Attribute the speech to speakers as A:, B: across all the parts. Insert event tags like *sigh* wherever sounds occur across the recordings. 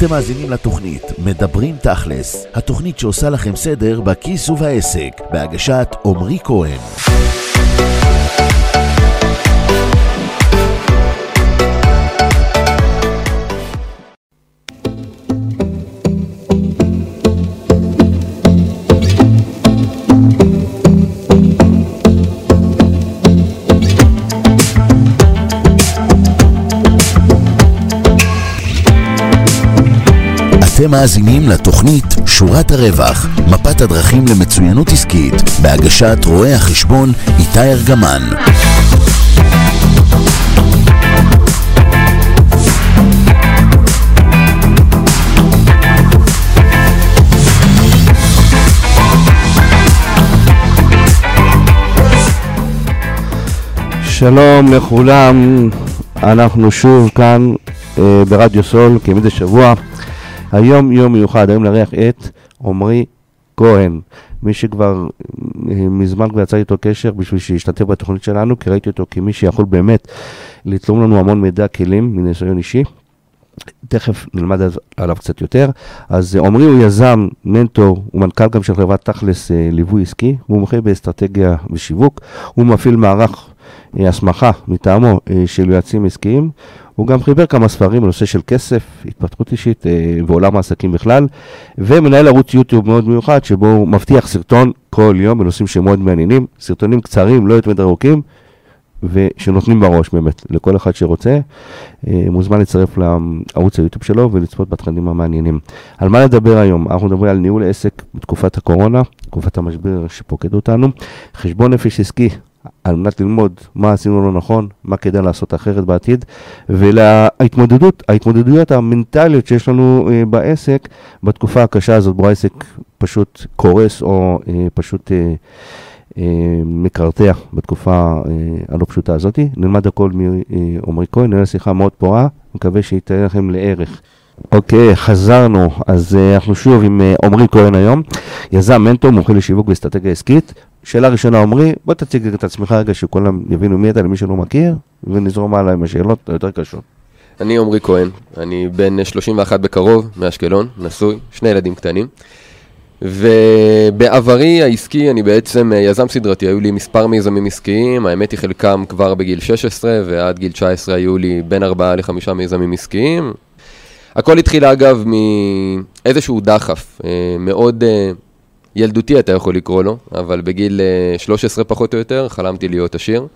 A: אתם מאזינים לתוכנית מדברים תכלס, התוכנית שעושה לכם סדר בכיס ובעסק, בהגשת עמרי כהן. אתם מאזינים לתוכנית שורת הרווח, מפת הדרכים למצוינות עסקית, בהגשת רואה החשבון איתי ארגמן.
B: שלום לכולם, אנחנו שוב כאן אה, ברדיו סול כמדי שבוע. היום יום מיוחד, היום לארח את עמרי כהן, מי שכבר אה, מזמן כבר יצא איתו קשר בשביל שישתתף בתוכנית שלנו, כי ראיתי אותו כמי שיכול באמת לתרום לנו המון מידע, כלים, מניסיון אישי. תכף נלמד עליו קצת יותר. אז אה, עמרי הוא יזם, מנטור, הוא מנכ"ל גם של חברת תכלס אה, ליווי עסקי, הוא מומחה באסטרטגיה ושיווק, הוא מפעיל מערך הסמכה מטעמו של יועצים עסקיים. הוא גם חיבר כמה ספרים בנושא של כסף, התפתחות אישית אה, ועולם העסקים בכלל, ומנהל ערוץ יוטיוב מאוד מיוחד, שבו הוא מבטיח סרטון כל יום בנושאים שמאוד מעניינים, סרטונים קצרים, לא יותר ארוכים, ושנותנים בראש באמת, לכל אחד שרוצה, אה, מוזמן לצרף לערוץ היוטיוב שלו ולצפות בתכנים המעניינים. על מה לדבר היום? אנחנו מדברים על ניהול עסק בתקופת הקורונה, תקופת המשבר שפוקד אותנו, חשבון נפש עסקי על מנת ללמוד מה עשינו לא נכון, מה כדאי לעשות אחרת בעתיד, ולהתמודדות, ההתמודדויות המנטליות שיש לנו אה, בעסק בתקופה הקשה הזאת, בו העסק פשוט קורס או אה, פשוט אה, אה, מקרטע בתקופה אה, הלא פשוטה הזאת. נלמד הכל מעומרי כהן, נראה שיחה מאוד פורה, מקווה שייתן לכם לערך. אוקיי, okay, חזרנו. אז uh, אנחנו שוב עם uh, עמרי כהן היום, יזם מנטור, מומחה לשיווק ואסטרטגיה עסקית. שאלה ראשונה, עמרי, בוא תציג את עצמך רגע, שכולם יבינו מי אתה למי שלא מכיר, ונזרום הלאה עם השאלות היותר קשות.
C: אני עמרי כהן, אני בן 31 בקרוב, מאשקלון, נשוי, שני ילדים קטנים. ובעברי העסקי אני בעצם אה, יזם סדרתי, היו לי מספר מיזמים עסקיים, האמת היא חלקם כבר בגיל 16 ועד גיל 19 היו לי בין 4 ל-5 מיזמים עסקיים, הכל התחיל אגב מאיזשהו דחף, אה, מאוד אה, ילדותי אתה יכול לקרוא לו, אבל בגיל 13 אה, פחות או יותר חלמתי להיות עשיר.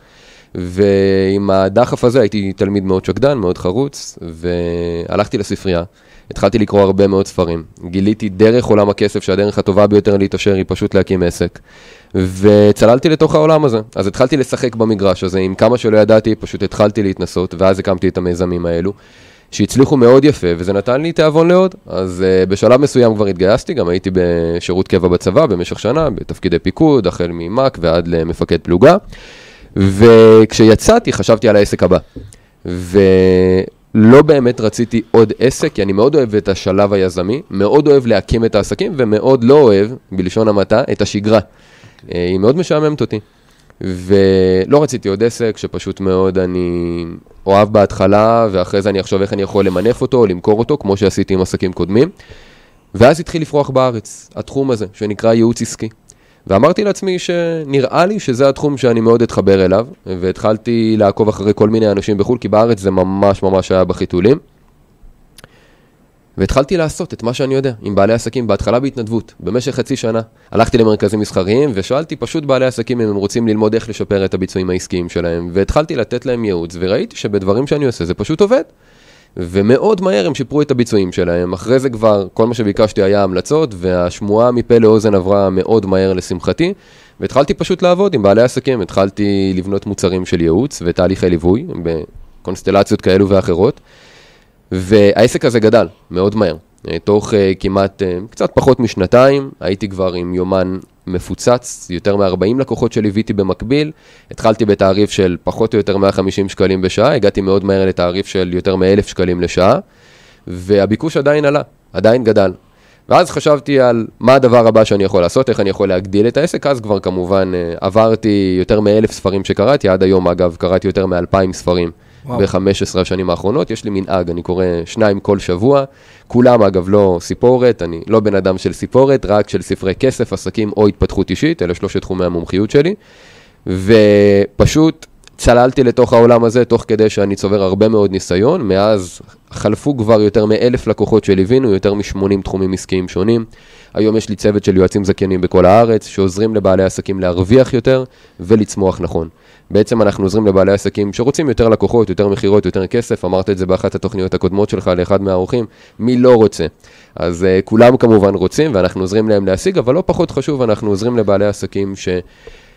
C: ועם הדחף הזה הייתי תלמיד מאוד שקדן, מאוד חרוץ, והלכתי לספרייה. התחלתי לקרוא הרבה מאוד ספרים. גיליתי דרך עולם הכסף שהדרך הטובה ביותר להתעשר היא פשוט להקים עסק. וצללתי לתוך העולם הזה. אז התחלתי לשחק במגרש הזה, עם כמה שלא ידעתי, פשוט התחלתי להתנסות, ואז הקמתי את המיזמים האלו. שהצליחו מאוד יפה, וזה נתן לי תיאבון לעוד. אז uh, בשלב מסוים כבר התגייסתי, גם הייתי בשירות קבע בצבא במשך שנה, בתפקידי פיקוד, החל ממ"ק ועד למפקד פלוגה. וכשיצאתי חשבתי על העסק הבא. ולא באמת רציתי עוד עסק, כי אני מאוד אוהב את השלב היזמי, מאוד אוהב להקים את העסקים, ומאוד לא אוהב, בלשון המעטה, את השגרה. Okay. אוקיי. היא מאוד משעממת אותי. ולא רציתי עוד עסק שפשוט מאוד אני אוהב בהתחלה, ואחרי זה אני אחשוב איך אני יכול למנף אותו או למכור אותו, כמו שעשיתי עם עסקים קודמים. ואז התחיל לפרוח בארץ, התחום הזה, שנקרא ייעוץ עסקי. ואמרתי לעצמי שנראה לי שזה התחום שאני מאוד אתחבר אליו, והתחלתי לעקוב אחרי כל מיני אנשים בחו"ל, כי בארץ זה ממש ממש היה בחיתולים. והתחלתי לעשות את מה שאני יודע, עם בעלי עסקים, בהתחלה בהתנדבות, במשך חצי שנה. הלכתי למרכזים מסחריים ושאלתי פשוט בעלי עסקים אם הם רוצים ללמוד איך לשפר את הביצועים העסקיים שלהם, והתחלתי לתת להם ייעוץ, וראיתי שבדברים שאני עושה זה פשוט עובד. ומאוד מהר הם שיפרו את הביצועים שלהם, אחרי זה כבר כל מה שביקשתי היה המלצות, והשמועה מפה לאוזן עברה מאוד מהר לשמחתי, והתחלתי פשוט לעבוד עם בעלי עסקים, התחלתי לבנות מוצרים של ייעוץ ותהליכי ליווי, בקונסטלציות כאלו ואחרות. והעסק הזה גדל מאוד מהר. אה, תוך uh, כמעט, uh, קצת פחות משנתיים, הייתי כבר עם יומן מפוצץ, יותר מ-40 לקוחות שליוויתי במקביל. התחלתי בתעריף של פחות או יותר 150 שקלים בשעה, הגעתי מאוד מהר לתעריף של יותר מ-1,000 שקלים לשעה, והביקוש עדיין עלה, עדיין גדל. ואז חשבתי על מה הדבר הבא שאני יכול לעשות, איך אני יכול להגדיל את העסק, אז כבר כמובן עברתי יותר מאלף ספרים שקראתי, עד היום אגב קראתי יותר מאלפיים ספרים ב-15 השנים האחרונות. יש לי מנהג, אני קורא שניים כל שבוע. כולם, אגב, לא סיפורת, אני לא בן אדם של סיפורת, רק של ספרי כסף, עסקים או התפתחות אישית, אלה שלושת תחומי המומחיות שלי. ופשוט צללתי לתוך העולם הזה תוך כדי שאני צובר הרבה מאוד ניסיון. מאז חלפו כבר יותר מאלף לקוחות שליווינו, יותר מ-80 תחומים עסקיים שונים. היום יש לי צוות של יועצים זכיינים בכל הארץ, שעוזרים לבעלי עסקים להרוויח יותר ולצמוח נכון. בעצם אנחנו עוזרים לבעלי עסקים שרוצים יותר לקוחות, יותר מכירות, יותר כסף, אמרת את זה באחת התוכניות הקודמות שלך לאחד מהאורחים, מי לא רוצה? אז uh, כולם כמובן רוצים ואנחנו עוזרים להם להשיג, אבל לא פחות חשוב, אנחנו עוזרים לבעלי עסקים ש...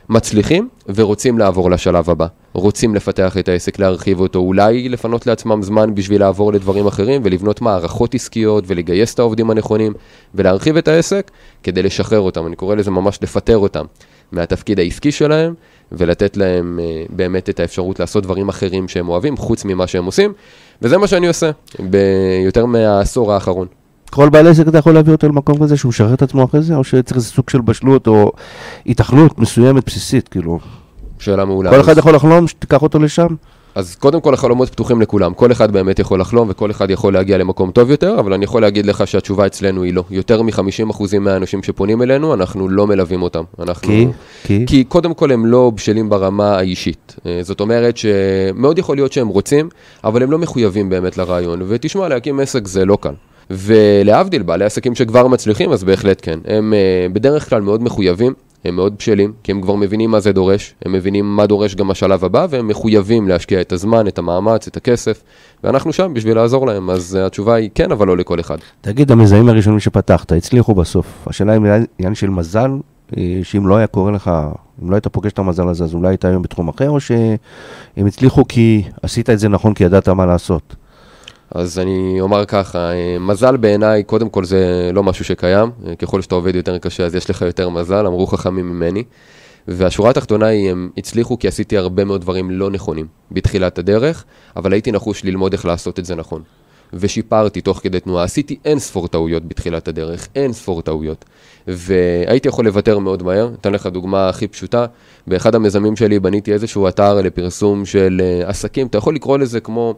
C: מצליחים ורוצים לעבור לשלב הבא. רוצים לפתח את העסק, להרחיב אותו, אולי לפנות לעצמם זמן בשביל לעבור לדברים אחרים ולבנות מערכות עסקיות ולגייס את העובדים הנכונים ולהרחיב את העסק כדי לשחרר אותם, אני קורא לזה ממש לפטר אותם מהתפקיד העסקי שלהם ולתת להם uh, באמת את האפשרות לעשות דברים אחרים שהם אוהבים חוץ ממה שהם עושים וזה מה שאני עושה ביותר מהעשור האחרון.
B: כל בעל עסק אתה יכול להביא אותו למקום כזה שהוא משחרר את עצמו אחרי זה, או שצריך איזה סוג של בשלות או התכנות מסוימת בסיסית, כאילו.
C: שאלה מעולה.
B: כל אחד יכול לחלום שתיקח אותו לשם?
C: אז קודם כל החלומות פתוחים לכולם, כל אחד באמת יכול לחלום וכל אחד יכול להגיע למקום טוב יותר, אבל אני יכול להגיד לך שהתשובה אצלנו היא לא. יותר מ-50% מהאנשים שפונים אלינו, אנחנו לא מלווים אותם. אנחנו...
B: כי? כי?
C: כי קודם כל הם לא בשלים ברמה האישית. אה, זאת אומרת שמאוד יכול להיות שהם רוצים, אבל הם לא מחויבים באמת לרעיון. ותשמע, להקים עסק זה לא קל. ולהבדיל, בעלי עסקים שכבר מצליחים, אז בהחלט כן. הם uh, בדרך כלל מאוד מחויבים, הם מאוד בשלים, כי הם כבר מבינים מה זה דורש, הם מבינים מה דורש גם השלב הבא, והם מחויבים להשקיע את הזמן, את המאמץ, את הכסף, ואנחנו שם בשביל לעזור להם, אז התשובה היא כן, אבל לא לכל אחד.
B: תגיד, המזהים הראשונים שפתחת, הצליחו בסוף. השאלה היה עניין של מזל, אה, שאם לא היה קורה לך, אם לא היית פוגש את המזל הזה, אז אולי היית היום בתחום אחר, או שהם הצליחו כי עשית את זה נכון, כי ידעת מה לעשות?
C: אז אני אומר ככה, אה, מזל בעיניי, קודם כל זה לא משהו שקיים, אה, ככל שאתה עובד יותר קשה אז יש לך יותר מזל, אמרו חכמים ממני. והשורה התחתונה היא, הם הצליחו כי עשיתי הרבה מאוד דברים לא נכונים בתחילת הדרך, אבל הייתי נחוש ללמוד איך לעשות את זה נכון. ושיפרתי תוך כדי תנועה, עשיתי אין ספור טעויות בתחילת הדרך, אין ספור טעויות. והייתי יכול לוותר מאוד מהר, אתן לך דוגמה הכי פשוטה, באחד המיזמים שלי בניתי איזשהו אתר לפרסום של אה, עסקים, אתה יכול לקרוא לזה כמו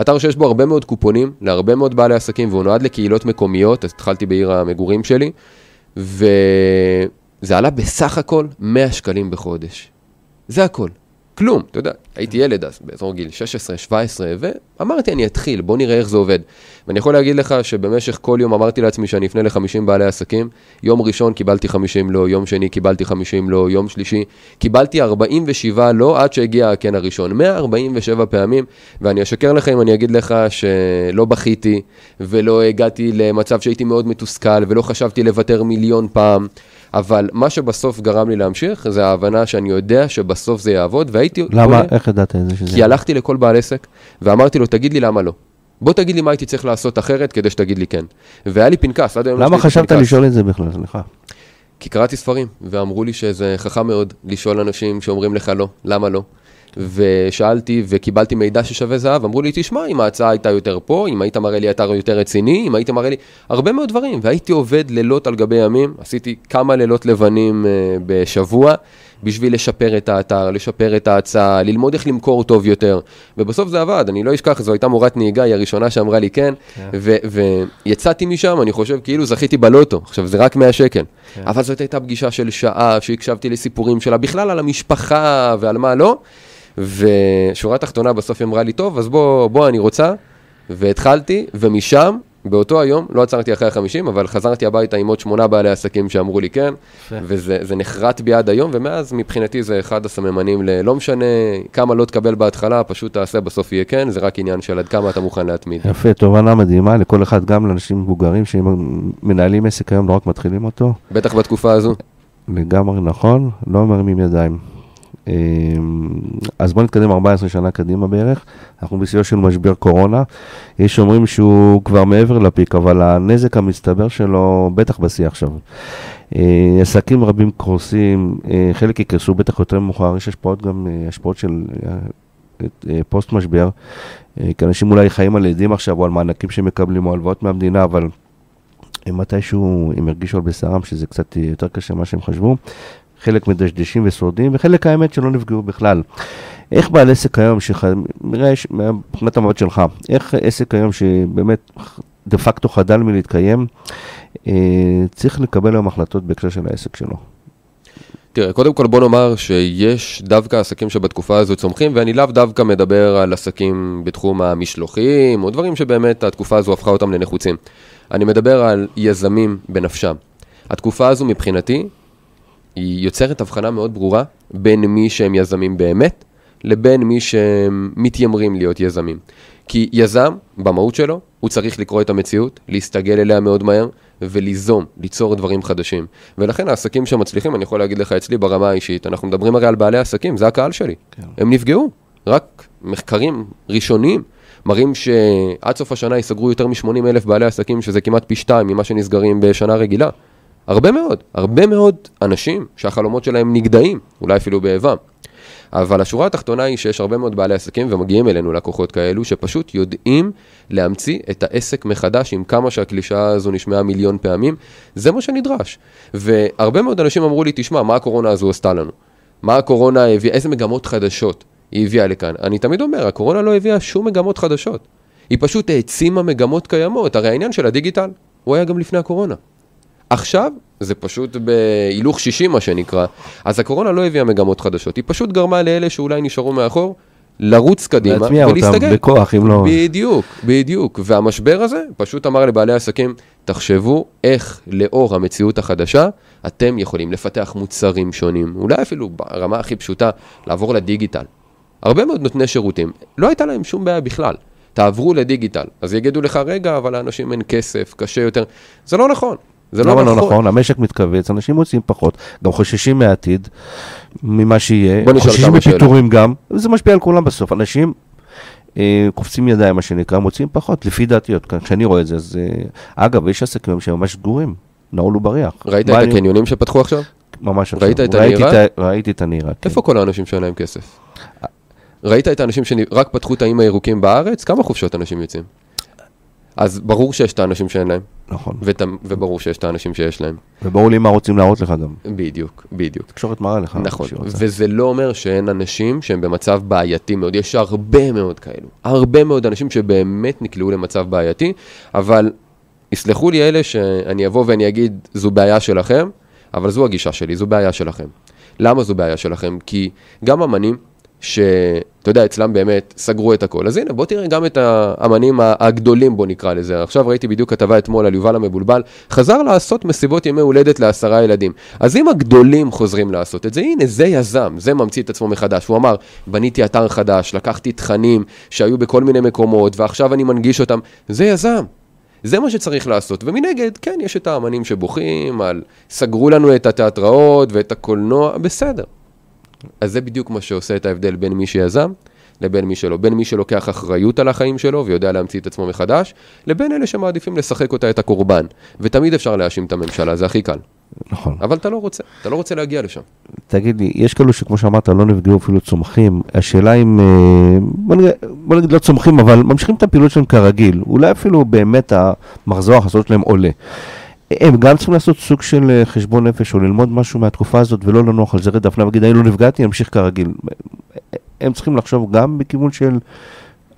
C: אתר שיש בו הרבה מאוד קופונים להרבה מאוד בעלי עסקים והוא נועד לקהילות מקומיות, אז התחלתי בעיר המגורים שלי, וזה עלה בסך הכל 100 שקלים בחודש. זה הכל. כלום, אתה יודע, הייתי ילד אז, באזור גיל 16, 17, ואמרתי, אני אתחיל, בוא נראה איך זה עובד. ואני יכול להגיד לך שבמשך כל יום אמרתי לעצמי שאני אפנה ל-50 בעלי עסקים, יום ראשון קיבלתי 50 לא, יום שני קיבלתי 50 לא, יום שלישי קיבלתי 47 לא, עד שהגיע הכן הראשון. 147 פעמים, ואני אשקר לך אם אני אגיד לך שלא בכיתי, ולא הגעתי למצב שהייתי מאוד מתוסכל, ולא חשבתי לוותר מיליון פעם. אבל מה שבסוף גרם לי להמשיך, זה ההבנה שאני יודע שבסוף זה יעבוד, והייתי...
B: למה? בוא... איך ידעת את זה שזה...
C: כי הלכתי לכל בעל עסק, ואמרתי לו, תגיד לי למה לא. בוא תגיד לי מה הייתי צריך לעשות אחרת כדי שתגיד לי כן. והיה לי פנקס, עד היום...
B: למה חשבת לשאול את זה בכלל, סליחה?
C: כי קראתי ספרים, ואמרו לי שזה חכם מאוד לשאול אנשים שאומרים לך לא, למה לא. ושאלתי וקיבלתי מידע ששווה זהב, אמרו לי, תשמע, אם ההצעה הייתה יותר פה, אם היית מראה לי אתר יותר רציני, אם היית מראה לי הרבה מאוד דברים, והייתי עובד לילות על גבי ימים, עשיתי כמה לילות לבנים uh, בשבוע. בשביל לשפר את האתר, לשפר את ההצעה, ללמוד איך למכור טוב יותר. ובסוף זה עבד, אני לא אשכח, זו הייתה מורת נהיגה, היא הראשונה שאמרה לי כן, כן. ויצאתי משם, אני חושב, כאילו זכיתי בלוטו. עכשיו, זה רק 100 שקל. כן. אבל זאת הייתה פגישה של שעה, שהקשבתי לסיפורים שלה, בכלל על המשפחה ועל מה לא. ושורה תחתונה בסוף היא אמרה לי, טוב, אז בוא, בוא, אני רוצה. והתחלתי, ומשם, באותו היום, לא עצרתי אחרי החמישים, אבל חזרתי הביתה עם עוד שמונה בעלי עסקים שאמרו לי כן, וזה נחרט בי עד היום, ומאז מבחינתי זה אחד הסממנים ל... לא משנה כמה לא תקבל בהתחלה, פשוט תעשה, בסוף יהיה כן, זה רק עניין של עד כמה אתה מוכן להתמיד.
B: יפה, תובנה מדהימה לכל אחד, גם לאנשים מבוגרים שמנהלים עסק היום, לא רק מתחילים אותו.
C: בטח בתקופה הזו.
B: לגמרי נכון, לא מרימים ידיים. אמ, אז בואו נתקדם 14 שנה קדימה בערך, אנחנו בסיוע של משבר קורונה. יש שאומרים שהוא כבר מעבר לפיק, אבל הנזק המצטבר שלו בטח בשיא עכשיו. אה, עסקים רבים קורסים, אה, חלק יקרסו בטח יותר מאוחר, יש השפעות גם, אה, השפעות של פוסט משבר, כי אנשים אולי חיים על עדים עכשיו או על מענקים שמקבלים או הלוואות מהמדינה, אבל מתישהו הם הרגישו על בשרם שזה קצת יותר קשה ממה שהם חשבו. חלק מדשדשים ושורדים, וחלק האמת שלא נפגעו בכלל. איך בעל עסק היום, שלך, נראה מבחינת המבט שלך, איך עסק היום שבאמת דה פקטו חדל מלהתקיים, אה, צריך לקבל היום החלטות בהקשר של העסק שלו?
C: תראה, קודם כל בוא נאמר שיש דווקא עסקים שבתקופה הזו צומחים, ואני לאו דווקא מדבר על עסקים בתחום המשלוחים, או דברים שבאמת התקופה הזו הפכה אותם לנחוצים. אני מדבר על יזמים בנפשם. התקופה הזו מבחינתי, היא יוצרת הבחנה מאוד ברורה בין מי שהם יזמים באמת, לבין מי שהם מתיימרים להיות יזמים. כי יזם, במהות שלו, הוא צריך לקרוא את המציאות, להסתגל אליה מאוד מהר, וליזום, ליצור דברים חדשים. ולכן העסקים שמצליחים, אני יכול להגיד לך אצלי ברמה האישית, אנחנו מדברים הרי על בעלי עסקים, זה הקהל שלי.
B: כן.
C: הם נפגעו. רק מחקרים ראשוניים מראים שעד סוף השנה ייסגרו יותר מ-80 אלף בעלי עסקים, שזה כמעט פי שתיים ממה שנסגרים בשנה רגילה. הרבה מאוד, הרבה מאוד אנשים שהחלומות שלהם נגדעים, אולי אפילו באיבם. אבל השורה התחתונה היא שיש הרבה מאוד בעלי עסקים, ומגיעים אלינו לקוחות כאלו, שפשוט יודעים להמציא את העסק מחדש, עם כמה שהקלישאה הזו נשמעה מיליון פעמים, זה מה שנדרש. והרבה מאוד אנשים אמרו לי, תשמע, מה הקורונה הזו עשתה לנו? מה הקורונה הביאה, איזה מגמות חדשות היא הביאה לכאן? אני תמיד אומר, הקורונה לא הביאה שום מגמות חדשות. היא פשוט העצימה מגמות קיימות. הרי העניין של הדיגיטל, הוא היה גם לפני הקורונה. עכשיו זה פשוט בהילוך 60 מה שנקרא, אז הקורונה לא הביאה מגמות חדשות, היא פשוט גרמה לאלה שאולי נשארו מאחור לרוץ קדימה
B: להטמיע אותם
C: ולהסתגל.
B: בכוח, אם לא...
C: בדיוק, בדיוק. והמשבר הזה פשוט אמר לבעלי עסקים, תחשבו איך לאור המציאות החדשה, אתם יכולים לפתח מוצרים שונים, אולי אפילו ברמה הכי פשוטה, לעבור לדיגיטל. הרבה מאוד נותני שירותים, לא הייתה להם שום בעיה בכלל. תעברו לדיגיטל. אז יגידו לך, רגע, אבל לאנשים אין כסף, קשה יותר. זה לא נכון. זה
B: למה לא נכון? המשק מתכווץ, אנשים מוצאים פחות, גם חוששים מהעתיד, ממה שיהיה, חוששים. מפיטורים גם, וזה משפיע על כולם בסוף. אנשים אה, קופצים ידיים, מה שנקרא, מוצאים פחות, לפי דעתי, כשאני רואה את זה, אז... אה, אגב, יש עסקים שהם ממש סגורים, נעול ובריח.
C: ראית את
B: אני-
C: הקניונים שפתחו עכשיו?
B: ממש עכשיו.
C: ראית את
B: ראיתי
C: הנירה?
B: את ה- ראיתי את הנירה, כן.
C: איפה כל האנשים שאין להם כסף? ראית את האנשים שרק פתחו את האיים הירוקים בארץ? כמה חופשות אנשים יוצאים? אז ברור שיש את האנשים שאין להם,
B: נכון.
C: ואת ה- וברור שיש את האנשים שיש להם.
B: וברור לי מה רוצים להראות לך גם.
C: בדיוק, בדיוק.
B: תקשורת מראה לך.
C: נכון. וזה לא אומר שאין אנשים שהם במצב בעייתי מאוד, יש הרבה מאוד כאלו, הרבה מאוד אנשים שבאמת נקלעו למצב בעייתי, אבל יסלחו לי אלה שאני אבוא ואני אגיד, זו בעיה שלכם, אבל זו הגישה שלי, זו בעיה שלכם. למה זו בעיה שלכם? כי גם אמנים, שאתה יודע, אצלם באמת סגרו את הכל. אז הנה, בוא תראה גם את האמנים הגדולים, בוא נקרא לזה. עכשיו ראיתי בדיוק כתבה אתמול על יובל המבולבל, חזר לעשות מסיבות ימי הולדת לעשרה ילדים. אז אם הגדולים חוזרים לעשות את זה, הנה, זה יזם, זה ממציא את עצמו מחדש. הוא אמר, בניתי אתר חדש, לקחתי תכנים שהיו בכל מיני מקומות, ועכשיו אני מנגיש אותם. זה יזם. זה מה שצריך לעשות. ומנגד, כן, יש את האמנים שבוכים על סגרו לנו את התיאטראות ואת הקולנוע, בסדר. אז זה בדיוק מה שעושה את ההבדל בין מי שיזם לבין מי שלא. בין מי שלוקח אחריות על החיים שלו ויודע להמציא את עצמו מחדש, לבין אלה שמעדיפים לשחק אותה את הקורבן. ותמיד אפשר להאשים את הממשלה, זה הכי קל.
B: נכון.
C: אבל אתה לא רוצה, אתה לא רוצה להגיע לשם.
B: תגיד לי, יש כאלו שכמו שאמרת, לא נפגעו אפילו צומחים. השאלה אם, אה, בוא נגיד, בוא נגיד לא צומחים, אבל ממשיכים את הפעילות שלהם כרגיל. אולי אפילו באמת המחזור ההכנסות שלהם עולה. הם גם צריכים לעשות סוג של אה, חשבון נפש או ללמוד משהו מהתקופה הזאת ולא לנוח על זרי דפנה ולהגיד, אני לא נפגעתי, אמשיך כרגיל. הם צריכים לחשוב גם בכיוון של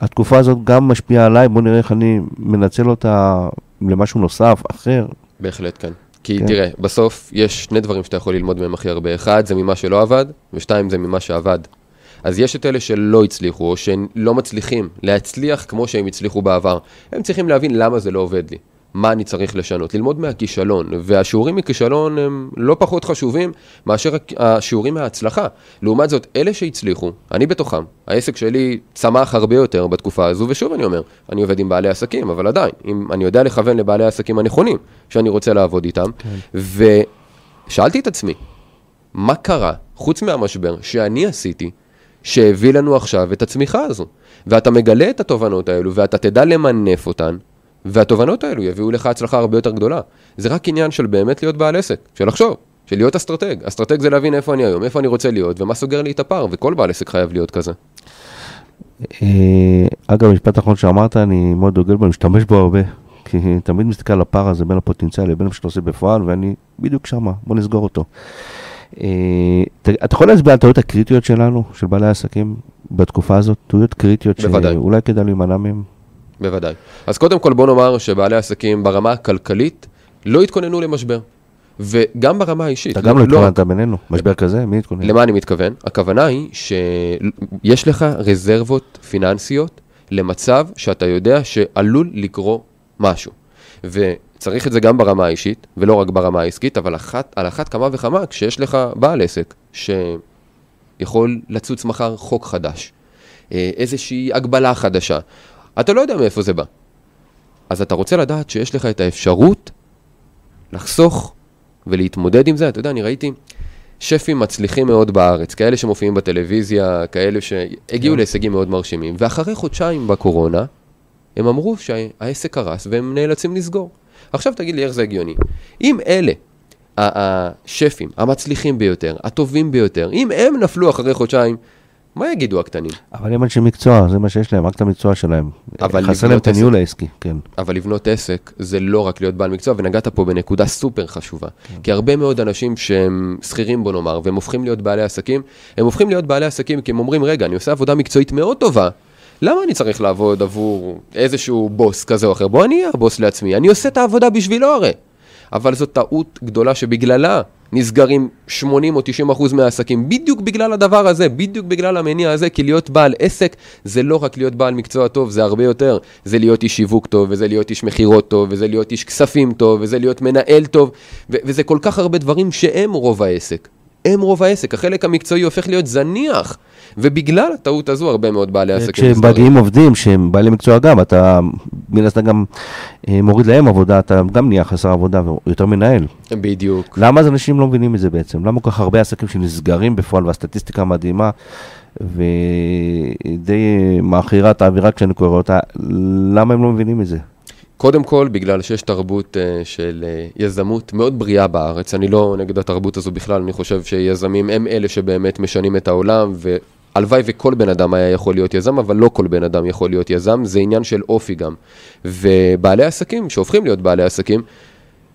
B: התקופה הזאת גם משפיעה עליי, בוא נראה איך אני מנצל אותה למשהו נוסף, אחר.
C: בהחלט כן. כי
B: כן.
C: תראה, בסוף יש שני דברים שאתה יכול ללמוד מהם הכי הרבה. אחד, זה ממה שלא עבד, ושתיים, זה ממה שעבד. אז יש את אלה שלא הצליחו, או שלא מצליחים להצליח כמו שהם הצליחו בעבר. הם צריכים להבין למה זה לא עובד לי. מה אני צריך לשנות, ללמוד מהכישלון, והשיעורים מכישלון הם לא פחות חשובים מאשר השיעורים מההצלחה. לעומת זאת, אלה שהצליחו, אני בתוכם, העסק שלי צמח הרבה יותר בתקופה הזו, ושוב אני אומר, אני עובד עם בעלי עסקים, אבל עדיין, אם אני יודע לכוון לבעלי העסקים הנכונים, שאני רוצה לעבוד איתם, ושאלתי את עצמי, מה קרה, חוץ מהמשבר, שאני עשיתי, שהביא לנו עכשיו את הצמיחה הזו. ואתה מגלה את התובנות האלו, ואתה תדע למנף אותן, והתובנות האלו יביאו לך הצלחה הרבה יותר גדולה. זה רק עניין של באמת להיות בעל עסק, של לחשוב, של להיות אסטרטג. אסטרטג זה להבין איפה אני היום, איפה אני רוצה להיות, ומה סוגר לי את הפער, וכל בעל עסק חייב להיות כזה.
B: אה, אגב, משפט אחרון שאמרת, אני מאוד דוגל בו, אני משתמש בו הרבה. כי תמיד מסתכל על הפער הזה בין הפוטנציאל לבין מה שאתה עושה בפועל, ואני בדיוק שמה, בוא נסגור אותו. אה, אתה יכול להסביר על הטעויות הקריטיות שלנו, של בעלי העסקים, בתקופה הזאת, טעויות קריטיות
C: בוודאי.
B: שאולי כדאי להימנע מהן?
C: בוודאי. אז קודם כל בוא נאמר שבעלי עסקים ברמה הכלכלית לא התכוננו למשבר. וגם ברמה האישית.
B: אתה גם לא התכוונת בינינו, משבר כזה, מי התכונן?
C: למה אני מתכוון? הכוונה היא שיש לך רזרבות פיננסיות למצב שאתה יודע שעלול לקרות משהו. וצריך את זה גם ברמה האישית, ולא רק ברמה העסקית, אבל אחת, על אחת כמה וכמה כשיש לך בעל עסק שיכול לצוץ מחר חוק חדש, אה, איזושהי הגבלה חדשה, אתה לא יודע מאיפה זה בא. אז אתה רוצה לדעת שיש לך את האפשרות לחסוך ולהתמודד עם זה. אתה יודע, אני ראיתי שפים מצליחים מאוד בארץ, כאלה שמופיעים בטלוויזיה, כאלה שהגיעו
B: כן.
C: להישגים מאוד מרשימים, ואחרי חודשיים בקורונה, הם אמרו שהעסק קרס והם נאלצים לסגור. עכשיו תגיד לי איך זה הגיוני. אם אלה, השפים המצליחים ביותר, הטובים ביותר, אם הם נפלו אחרי חודשיים, מה יגידו הקטנים?
B: אבל הם אנשי מקצוע, זה מה שיש להם, רק את המקצוע שלהם.
C: אבל
B: חסר להם את הניהול העסקי, כן.
C: אבל לבנות עסק זה לא רק להיות בעל מקצוע, ונגעת פה בנקודה סופר חשובה.
B: כן.
C: כי הרבה מאוד אנשים שהם שכירים, בוא נאמר, והם הופכים להיות בעלי עסקים, הם הופכים להיות בעלי עסקים כי הם אומרים, רגע, אני עושה עבודה מקצועית מאוד טובה, למה אני צריך לעבוד עבור איזשהו בוס כזה או אחר? בוא אני אהיה הבוס לעצמי, אני עושה את העבודה בשבילו הרי. אבל זו טעות גדולה שבגללה נסגרים 80 או 90 אחוז מהעסקים, בדיוק בגלל הדבר הזה, בדיוק בגלל המניע הזה, כי להיות בעל עסק זה לא רק להיות בעל מקצוע טוב, זה הרבה יותר. זה להיות איש שיווק טוב, וזה להיות איש מכירות טוב, וזה להיות איש כספים טוב, וזה להיות מנהל טוב, ו- וזה כל כך הרבה דברים שהם רוב העסק. הם רוב העסק, החלק המקצועי הופך להיות זניח, ובגלל הטעות הזו הרבה מאוד בעלי עסקים
B: כשהם. מגיעים עובדים שהם בעלי מקצוע גם, אתה מן הסתם גם אה, מוריד להם עבודה, אתה גם נהיה חסר עבודה ויותר מנהל.
C: בדיוק.
B: למה אז אנשים לא מבינים את זה בעצם? למה כל כך הרבה עסקים שנסגרים בפועל והסטטיסטיקה מדהימה ודי אה, מעכירה את האווירה כשאני קורא אותה, למה הם לא מבינים את זה?
C: קודם כל, בגלל שיש תרבות uh, של uh, יזמות מאוד בריאה בארץ. אני לא נגד התרבות הזו בכלל, אני חושב שיזמים הם אלה שבאמת משנים את העולם, והלוואי וכל בן אדם היה יכול להיות יזם, אבל לא כל בן אדם יכול להיות יזם, זה עניין של אופי גם. ובעלי עסקים, שהופכים להיות בעלי עסקים,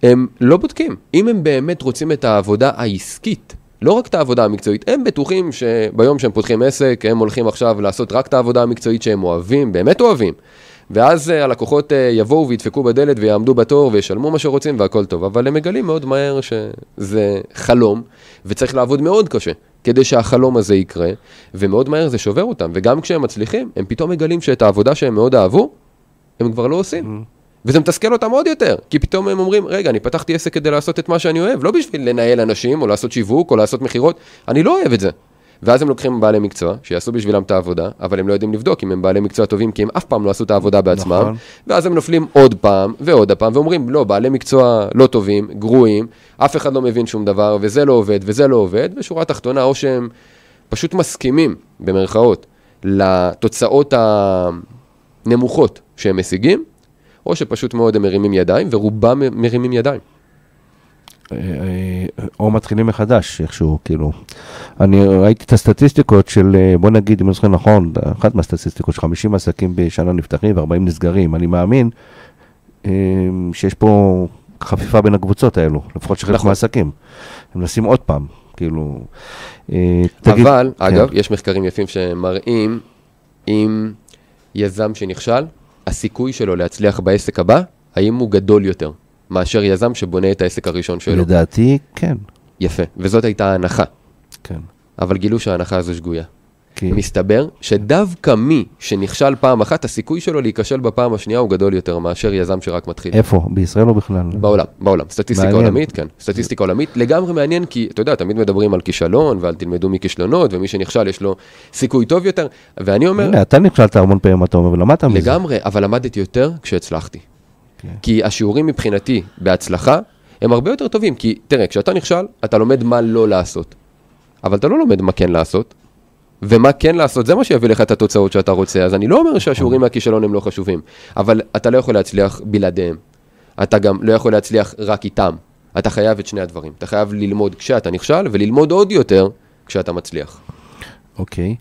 C: הם לא בודקים. אם הם באמת רוצים את העבודה העסקית, לא רק את העבודה המקצועית, הם בטוחים שביום שהם פותחים עסק, הם הולכים עכשיו לעשות רק את העבודה המקצועית שהם אוהבים, באמת אוהבים. ואז אה, הלקוחות אה, יבואו וידפקו בדלת ויעמדו בתור וישלמו מה שרוצים והכל טוב, אבל הם מגלים מאוד מהר שזה חלום, וצריך לעבוד מאוד קשה כדי שהחלום הזה יקרה, ומאוד מהר זה שובר אותם, וגם כשהם מצליחים, הם פתאום מגלים שאת העבודה שהם מאוד אהבו, הם כבר לא עושים. וזה מתסכל אותם עוד יותר, כי פתאום הם אומרים, רגע, אני פתחתי עסק כדי לעשות את מה שאני אוהב, לא בשביל לנהל אנשים, או לעשות שיווק, או לעשות מכירות, אני לא אוהב את זה. ואז הם לוקחים בעלי מקצוע, שיעשו בשבילם את העבודה, אבל הם לא יודעים לבדוק אם הם בעלי מקצוע טובים, כי הם אף פעם לא עשו את העבודה בעצמם,
B: נכון.
C: ואז הם נופלים עוד פעם ועוד פעם, ואומרים, לא, בעלי מקצוע לא טובים, גרועים, אף אחד לא מבין שום דבר, וזה לא עובד, וזה לא עובד, ושורה תחתונה, או שהם פשוט מסכימים, במרכאות, לתוצאות הנמוכות שהם משיגים, או שפשוט מאוד הם מרימים ידיים, ורובם מרימים ידיים.
B: אה, אה, או מתחילים מחדש איכשהו, כאילו. אני ראיתי את הסטטיסטיקות של, אה, בוא נגיד, אם אני זוכר נכון, אחת מהסטטיסטיקות, ש-50 עסקים בשנה נפתחים ו-40 נסגרים. אני מאמין שיש פה חפיפה בין הקבוצות האלו, לפחות של חלק
C: נכון.
B: מהעסקים. הם מנסים עוד פעם, כאילו... תגיד-
C: אבל,
B: כן.
C: אגב, יש מחקרים יפים שמראים אם יזם שנכשל, הסיכוי שלו להצליח בעסק הבא, האם הוא גדול יותר מאשר יזם שבונה את העסק הראשון שלו.
B: לדעתי, כן,
C: יפה, וזאת הייתה ההנחה,
B: כן.
C: אבל גילו שההנחה הזו שגויה.
B: כי...
C: מסתבר שדווקא מי שנכשל פעם אחת, הסיכוי שלו להיכשל בפעם השנייה הוא גדול יותר מאשר יזם שרק מתחיל.
B: איפה? בישראל או בכלל?
C: בעולם, בעולם. סטטיסטיקה
B: מעניין.
C: עולמית, כן. סטטיסטיקה עולמית, לגמרי מעניין, כי אתה יודע, תמיד מדברים על כישלון, ועל תלמדו מכישלונות, ומי שנכשל יש לו סיכוי טוב יותר, ואני אומר,
B: הנה, אתה נכשלת המון פעמים, אתה אומר, ולמדת מזה.
C: לגמרי, אבל למדתי יותר כשהצלחתי.
B: כן.
C: כי השיעורים מבחינתי בהצלחה, הם הרבה יותר טובים, כי תראה, כשאתה נכשל, אתה לומד מה לא לעשות. אבל אתה לא לומד מה כן לעשות, ומה כן לעשות, זה מה שיביא לך את התוצאות שאתה רוצה. אז אני לא אומר שהשיעורים מהכישלון הם לא חשובים, אבל אתה לא יכול להצליח בלעדיהם. אתה גם לא יכול להצליח רק איתם. אתה חייב את שני הדברים. אתה חייב ללמוד כשאתה נכשל, וללמוד עוד יותר כשאתה מצליח.
B: אוקיי.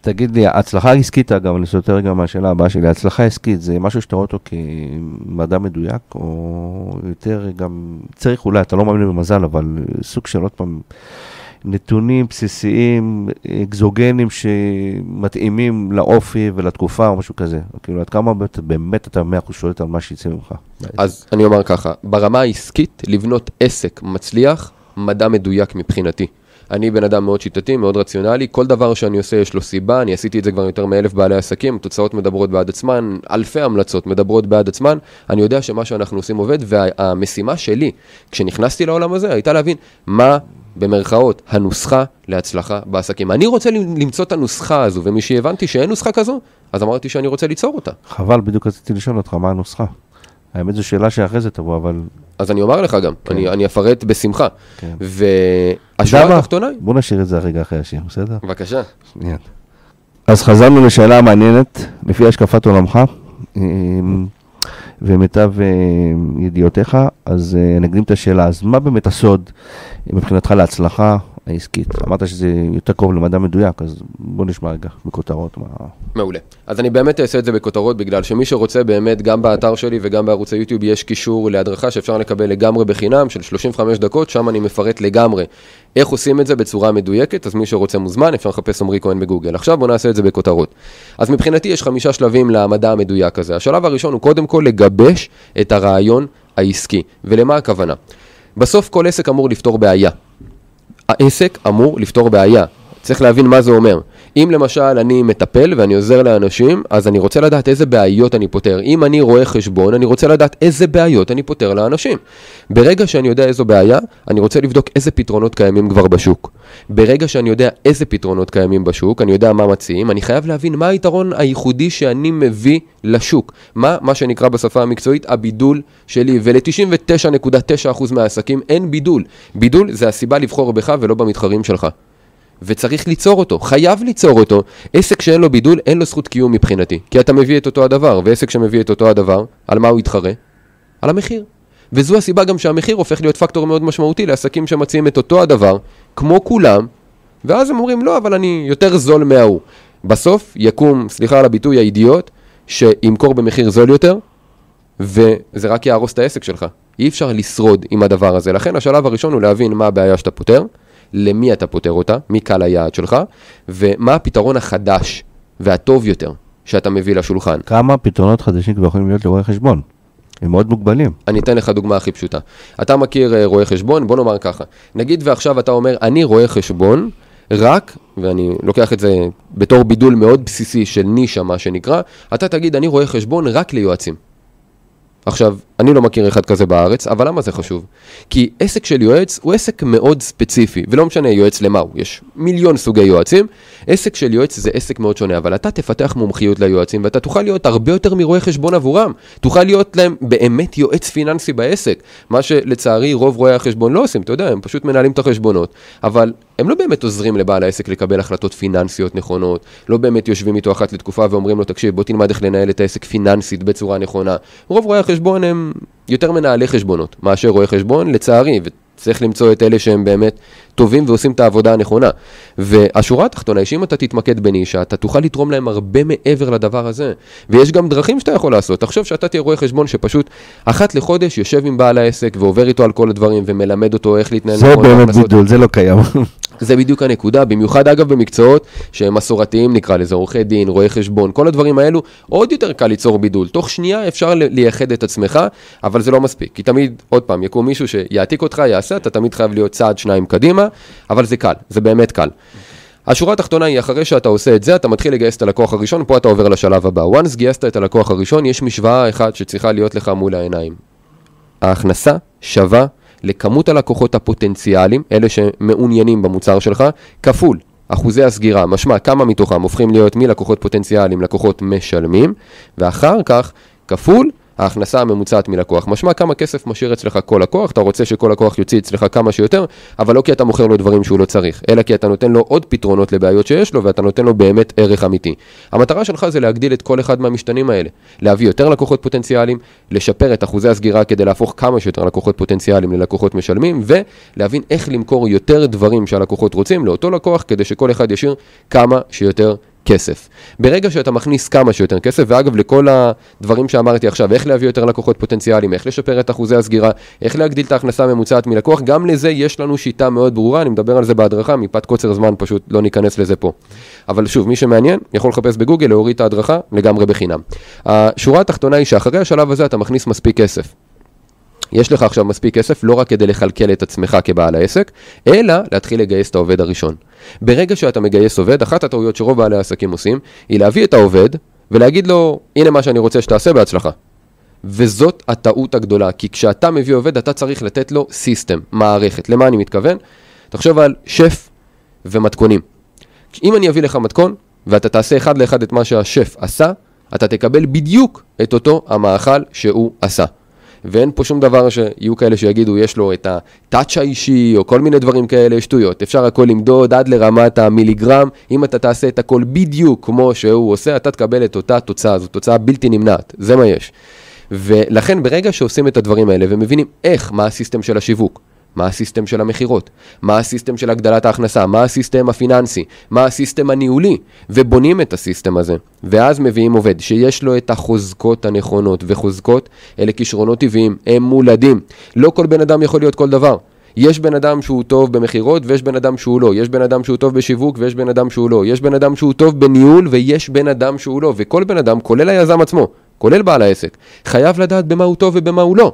B: תגיד לי, הצלחה עסקית, אגב, אני סוטה רגע מהשאלה הבאה שלי, הצלחה עסקית זה משהו שאתה רואה אותו כמדע מדויק, או יותר גם, צריך אולי, אתה לא מאמין במזל, אבל סוג של עוד פעם, נתונים בסיסיים, אקזוגנים שמתאימים לאופי ולתקופה או משהו כזה. כאילו, עד כמה באמת, באמת אתה מאה אחוז שולט על מה שיצא ממך.
C: אז אני אומר ככה, ברמה העסקית, לבנות עסק מצליח, מדע מדויק מבחינתי. אני בן אדם מאוד שיטתי, מאוד רציונלי, כל דבר שאני עושה יש לו סיבה, אני עשיתי את זה כבר יותר מאלף בעלי עסקים, התוצאות מדברות בעד עצמן, אלפי המלצות מדברות בעד עצמן, אני יודע שמה שאנחנו עושים עובד, והמשימה שלי, כשנכנסתי לעולם הזה, הייתה להבין מה במרכאות, הנוסחה להצלחה בעסקים. אני רוצה למצוא את הנוסחה הזו, ומשהבנתי שאין נוסחה כזו, אז אמרתי שאני רוצה ליצור אותה.
B: חבל, בדיוק רציתי לשאול אותך, מה הנוסחה? האמת זו שאלה שאחרי זה תבוא, אבל...
C: אז אני אומר לך גם, כן. אני, אני אפרט בשמחה.
B: כן.
C: והשאלה התחתונה...
B: בוא נשאיר את זה רגע אחרי השיר, בסדר?
C: בבקשה.
B: שנייה. אז חזרנו לשאלה מעניינת, לפי השקפת עולמך, ומיטב ידיעותיך, אז נקדים את השאלה, אז מה באמת הסוד מבחינתך להצלחה העסקית. אמרת שזה יותר קרוב למדע מדויק, אז בוא נשמע רגע בכותרות. מה...
C: מעולה. אז אני באמת אעשה את זה בכותרות, בגלל שמי שרוצה באמת, גם באתר שלי וגם בערוץ היוטיוב יש קישור להדרכה שאפשר לקבל לגמרי בחינם של 35 דקות, שם אני מפרט לגמרי איך עושים את זה בצורה מדויקת, אז מי שרוצה מוזמן, אפשר לחפש עמרי כהן בגוגל. עכשיו בוא נעשה את זה בכותרות. אז מבחינתי יש חמישה שלבים למדע המדויק הזה. השלב הראשון הוא קודם כל לגבש את הרעיון העסקי. ולמה הכוונה? בסוף כל עסק אמור לפתור בעיה. העסק אמור לפתור בעיה. צריך להבין מה זה אומר. אם למשל אני מטפל ואני עוזר לאנשים, אז אני רוצה לדעת איזה בעיות אני פותר. אם אני רואה חשבון, אני רוצה לדעת איזה בעיות אני פותר לאנשים. ברגע שאני יודע איזו בעיה, אני רוצה לבדוק איזה פתרונות קיימים כבר בשוק. ברגע שאני יודע איזה פתרונות קיימים בשוק, אני יודע מה מציעים, אני חייב להבין מה היתרון הייחודי שאני מביא לשוק. מה, מה שנקרא בשפה המקצועית, הבידול שלי. ול-99.9% מהעסקים אין בידול. בידול זה הסיבה לבחור בך ולא במתחרים שלך. וצריך ליצור אותו, חייב ליצור אותו. עסק שאין לו בידול, אין לו זכות קיום מבחינתי. כי אתה מביא את אותו הדבר, ועסק שמביא את אותו הדבר, על מה הוא יתחרה? על המחיר. וזו הסיבה גם שהמחיר הופך להיות פקטור מאוד משמעותי לעסקים שמציעים את אותו הדבר, כמו כולם, ואז הם אומרים, לא, אבל אני יותר זול מההוא. בסוף יקום, סליחה על הביטוי, האידיוט, שימכור במחיר זול יותר, וזה רק יהרוס את העסק שלך. אי אפשר לשרוד עם הדבר הזה. לכן השלב הראשון הוא להבין מה הבעיה שאתה פותר, למי אתה פותר אותה, מי קהל היעד שלך, ומה הפתרון החדש והטוב יותר שאתה מביא לשולחן.
B: כמה פתרונות חדשים כבר יכולים להיות לרואי חשבון? הם מאוד מוגבלים.
C: אני אתן לך דוגמה הכי פשוטה. אתה מכיר uh, רואה חשבון, בוא נאמר ככה. נגיד ועכשיו אתה אומר, אני רואה חשבון, רק, ואני לוקח את זה בתור בידול מאוד בסיסי של נישה, מה שנקרא, אתה תגיד, אני רואה חשבון רק ליועצים. עכשיו, אני לא מכיר אחד כזה בארץ, אבל למה זה חשוב? כי עסק של יועץ הוא עסק מאוד ספציפי, ולא משנה יועץ למה הוא, יש מיליון סוגי יועצים. עסק של יועץ זה עסק מאוד שונה, אבל אתה תפתח מומחיות ליועצים, ואתה תוכל להיות הרבה יותר מרואה חשבון עבורם. תוכל להיות להם באמת יועץ פיננסי בעסק, מה שלצערי רוב רואי החשבון לא עושים, אתה יודע, הם פשוט מנהלים את החשבונות, אבל הם לא באמת עוזרים לבעל העסק לקבל החלטות פיננסיות נכונות, לא באמת יושבים איתו אחת לתקופה ואומרים לו, תקשיב, בוא תלמד איך לנהל את העסק פיננסית בצורה נכונה. רוב רואי החשבון הם יותר מנהלי חשבונות מאשר רואי חשבון, לצערי, וצריך למצוא את אלה שהם באמת טובים ועושים את העבודה הנכונה. והשורה התחתונה היא שאם אתה תתמקד בנישה, אתה תוכל לתרום להם הרבה מעבר לדבר הזה. ויש גם דרכים שאתה יכול לעשות. תחשוב שאתה תהיה רואה חשבון שפשוט אחת לחודש יושב עם בעל העסק ועובר איתו על כל הדברים ומלמד אותו איך להתנהל.
B: זה באמת בידול, זה לא קיים.
C: זה בדיוק הנקודה, במיוחד אגב במקצועות שהם מסורתיים נקרא לזה, עורכי דין, רואי חשבון, כל הדברים האלו, עוד יותר קל ליצור בידול. תוך שנייה אפשר לייחד את עצמך, אבל זה לא מספיק. כי תמיד, עוד פעם, יקום מישהו שיעתיק אותך, יעשה, אתה תמיד חייב להיות צעד שניים קדימה, אבל זה קל, זה באמת קל. השורה התחתונה היא, אחרי שאתה עושה את זה, אתה מתחיל לגייס את הלקוח הראשון, פה אתה עובר לשלב הבא. once גייסת את הלקוח הראשון, יש משוואה אחת שצריכה להיות לך מול העיניים. ההכנסה שווה לכמות הלקוחות הפוטנציאליים, אלה שמעוניינים במוצר שלך, כפול אחוזי הסגירה, משמע כמה מתוכם הופכים להיות מלקוחות פוטנציאליים לקוחות משלמים, ואחר כך כפול ההכנסה הממוצעת מלקוח. משמע כמה כסף משאיר אצלך כל לקוח, אתה רוצה שכל לקוח יוציא אצלך כמה שיותר, אבל לא כי אתה מוכר לו דברים שהוא לא צריך, אלא כי אתה נותן לו עוד פתרונות לבעיות שיש לו, ואתה נותן לו באמת ערך אמיתי. המטרה שלך זה להגדיל את כל אחד מהמשתנים האלה, להביא יותר לקוחות פוטנציאליים, לשפר את אחוזי הסגירה כדי להפוך כמה שיותר לקוחות פוטנציאליים ללקוחות משלמים, ולהבין איך למכור יותר דברים שהלקוחות רוצים לאותו לקוח, כדי שכל אחד ישאיר כמה שיותר כסף. ברגע שאתה מכניס כמה שיותר כסף, ואגב, לכל הדברים שאמרתי עכשיו, איך להביא יותר לקוחות פוטנציאליים, איך לשפר את אחוזי הסגירה, איך להגדיל את ההכנסה הממוצעת מלקוח, גם לזה יש לנו שיטה מאוד ברורה, אני מדבר על זה בהדרכה, מפאת קוצר זמן פשוט לא ניכנס לזה פה. אבל שוב, מי שמעניין, יכול לחפש בגוגל, להוריד את ההדרכה לגמרי בחינם. השורה התחתונה היא שאחרי השלב הזה אתה מכניס מספיק כסף. יש לך עכשיו מספיק כסף לא רק כדי לכלכל את עצמך כבעל העסק, אלא להתחיל לגייס את העובד הראשון. ברגע שאתה מגייס עובד, אחת הטעויות שרוב בעלי העסקים עושים, היא להביא את העובד ולהגיד לו, הנה מה שאני רוצה שתעשה בהצלחה. וזאת הטעות הגדולה, כי כשאתה מביא עובד, אתה צריך לתת לו סיסטם, מערכת. למה אני מתכוון? תחשוב על שף ומתכונים. אם אני אביא לך מתכון, ואתה תעשה אחד לאחד את מה שהשף עשה, אתה תקבל בדיוק את אותו המאכל שהוא עשה. ואין פה שום דבר שיהיו כאלה שיגידו, יש לו את הטאצ' האישי, או כל מיני דברים כאלה, שטויות. אפשר הכל למדוד עד לרמת המיליגרם. אם אתה תעשה את הכל בדיוק כמו שהוא עושה, אתה תקבל את אותה תוצאה, זו תוצאה בלתי נמנעת, זה מה יש. ולכן ברגע שעושים את הדברים האלה ומבינים איך, מה הסיסטם של השיווק, מה הסיסטם של המכירות, מה הסיסטם של הגדלת ההכנסה, מה הסיסטם הפיננסי, מה הסיסטם הניהולי, ובונים את הסיסטם הזה. ואז מביאים עובד שיש לו את החוזקות הנכונות, וחוזקות אלה כישרונות טבעיים, הם מולדים. לא כל בן אדם יכול להיות כל דבר. יש בן אדם שהוא טוב במכירות ויש בן אדם שהוא לא, יש בן אדם שהוא טוב בשיווק ויש בן אדם שהוא לא, יש בן אדם שהוא טוב בניהול ויש בן אדם שהוא לא, וכל בן אדם, כולל היזם עצמו, כולל בעל העסק, חייב לדעת במה הוא טוב ובמה הוא לא.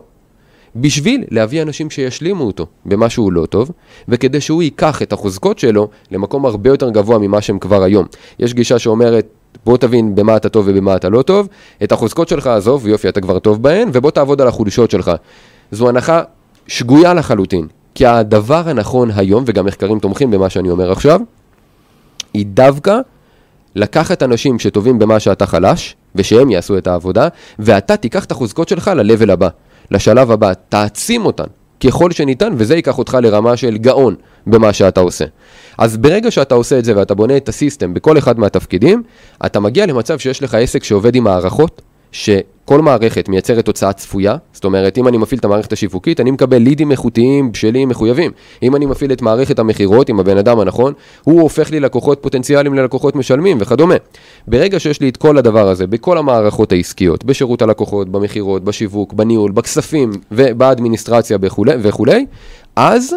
C: בשביל להביא אנשים שישלימו אותו במה שהוא לא טוב, וכדי שהוא ייקח את החוזקות שלו למקום הרבה יותר גבוה ממה שהם כבר היום. יש גישה שאומרת, בוא תבין במה אתה טוב ובמה אתה לא טוב, את החוזקות שלך עזוב, יופי, אתה כבר טוב בהן, ובוא תעבוד על החולשות שלך. זו הנחה שגויה לחלוטין, כי הדבר הנכון היום, וגם מחקרים תומכים במה שאני אומר עכשיו, היא דווקא לקחת אנשים שטובים במה שאתה חלש, ושהם יעשו את העבודה, ואתה תיקח את החוזקות שלך ל-level הבא. לשלב הבא, תעצים אותן ככל שניתן, וזה ייקח אותך לרמה של גאון במה שאתה עושה. אז ברגע שאתה עושה את זה ואתה בונה את הסיסטם בכל אחד מהתפקידים, אתה מגיע למצב שיש לך עסק שעובד עם הערכות, שכל מערכת מייצרת תוצאה צפויה, זאת אומרת, אם אני מפעיל את המערכת השיווקית, אני מקבל לידים איכותיים, בשלים, מחויבים. אם אני מפעיל את מערכת המכירות עם הבן אדם הנכון, הוא הופך לי לקוחות פוטנציאליים ללקוחות משלמים וכדומה. ברגע שיש לי את כל הדבר הזה, בכל המערכות העסקיות, בשירות הלקוחות, במכירות, בשיווק, בניהול, בכספים ובאדמיניסטרציה וכולי, וכולי, אז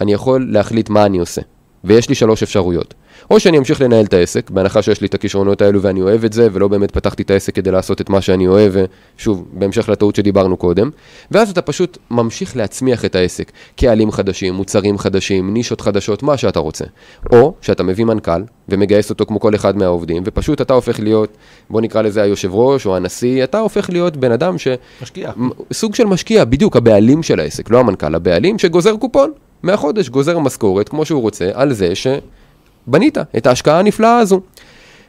C: אני יכול להחליט מה אני עושה. ויש לי שלוש אפשרויות. או שאני אמשיך לנהל את העסק, בהנחה שיש לי את הכישרונות האלו ואני אוהב את זה, ולא באמת פתחתי את העסק כדי לעשות את מה שאני אוהב, ושוב, בהמשך לטעות שדיברנו קודם, ואז אתה פשוט ממשיך להצמיח את העסק, קהלים חדשים, מוצרים חדשים, נישות חדשות, מה שאתה רוצה. או שאתה מביא מנכ"ל, ומגייס אותו כמו כל אחד מהעובדים, ופשוט אתה הופך להיות, בוא נקרא לזה היושב ראש או הנשיא, אתה הופך להיות בן אדם ש...
B: משקיע.
C: סוג של משקיע, בדיוק, הבעלים של העסק, לא המנכ"ל, הבעלים שגוזר קופון. מהחודש גוזר משכורת כמו שהוא רוצה על זה שבנית את ההשקעה הנפלאה הזו.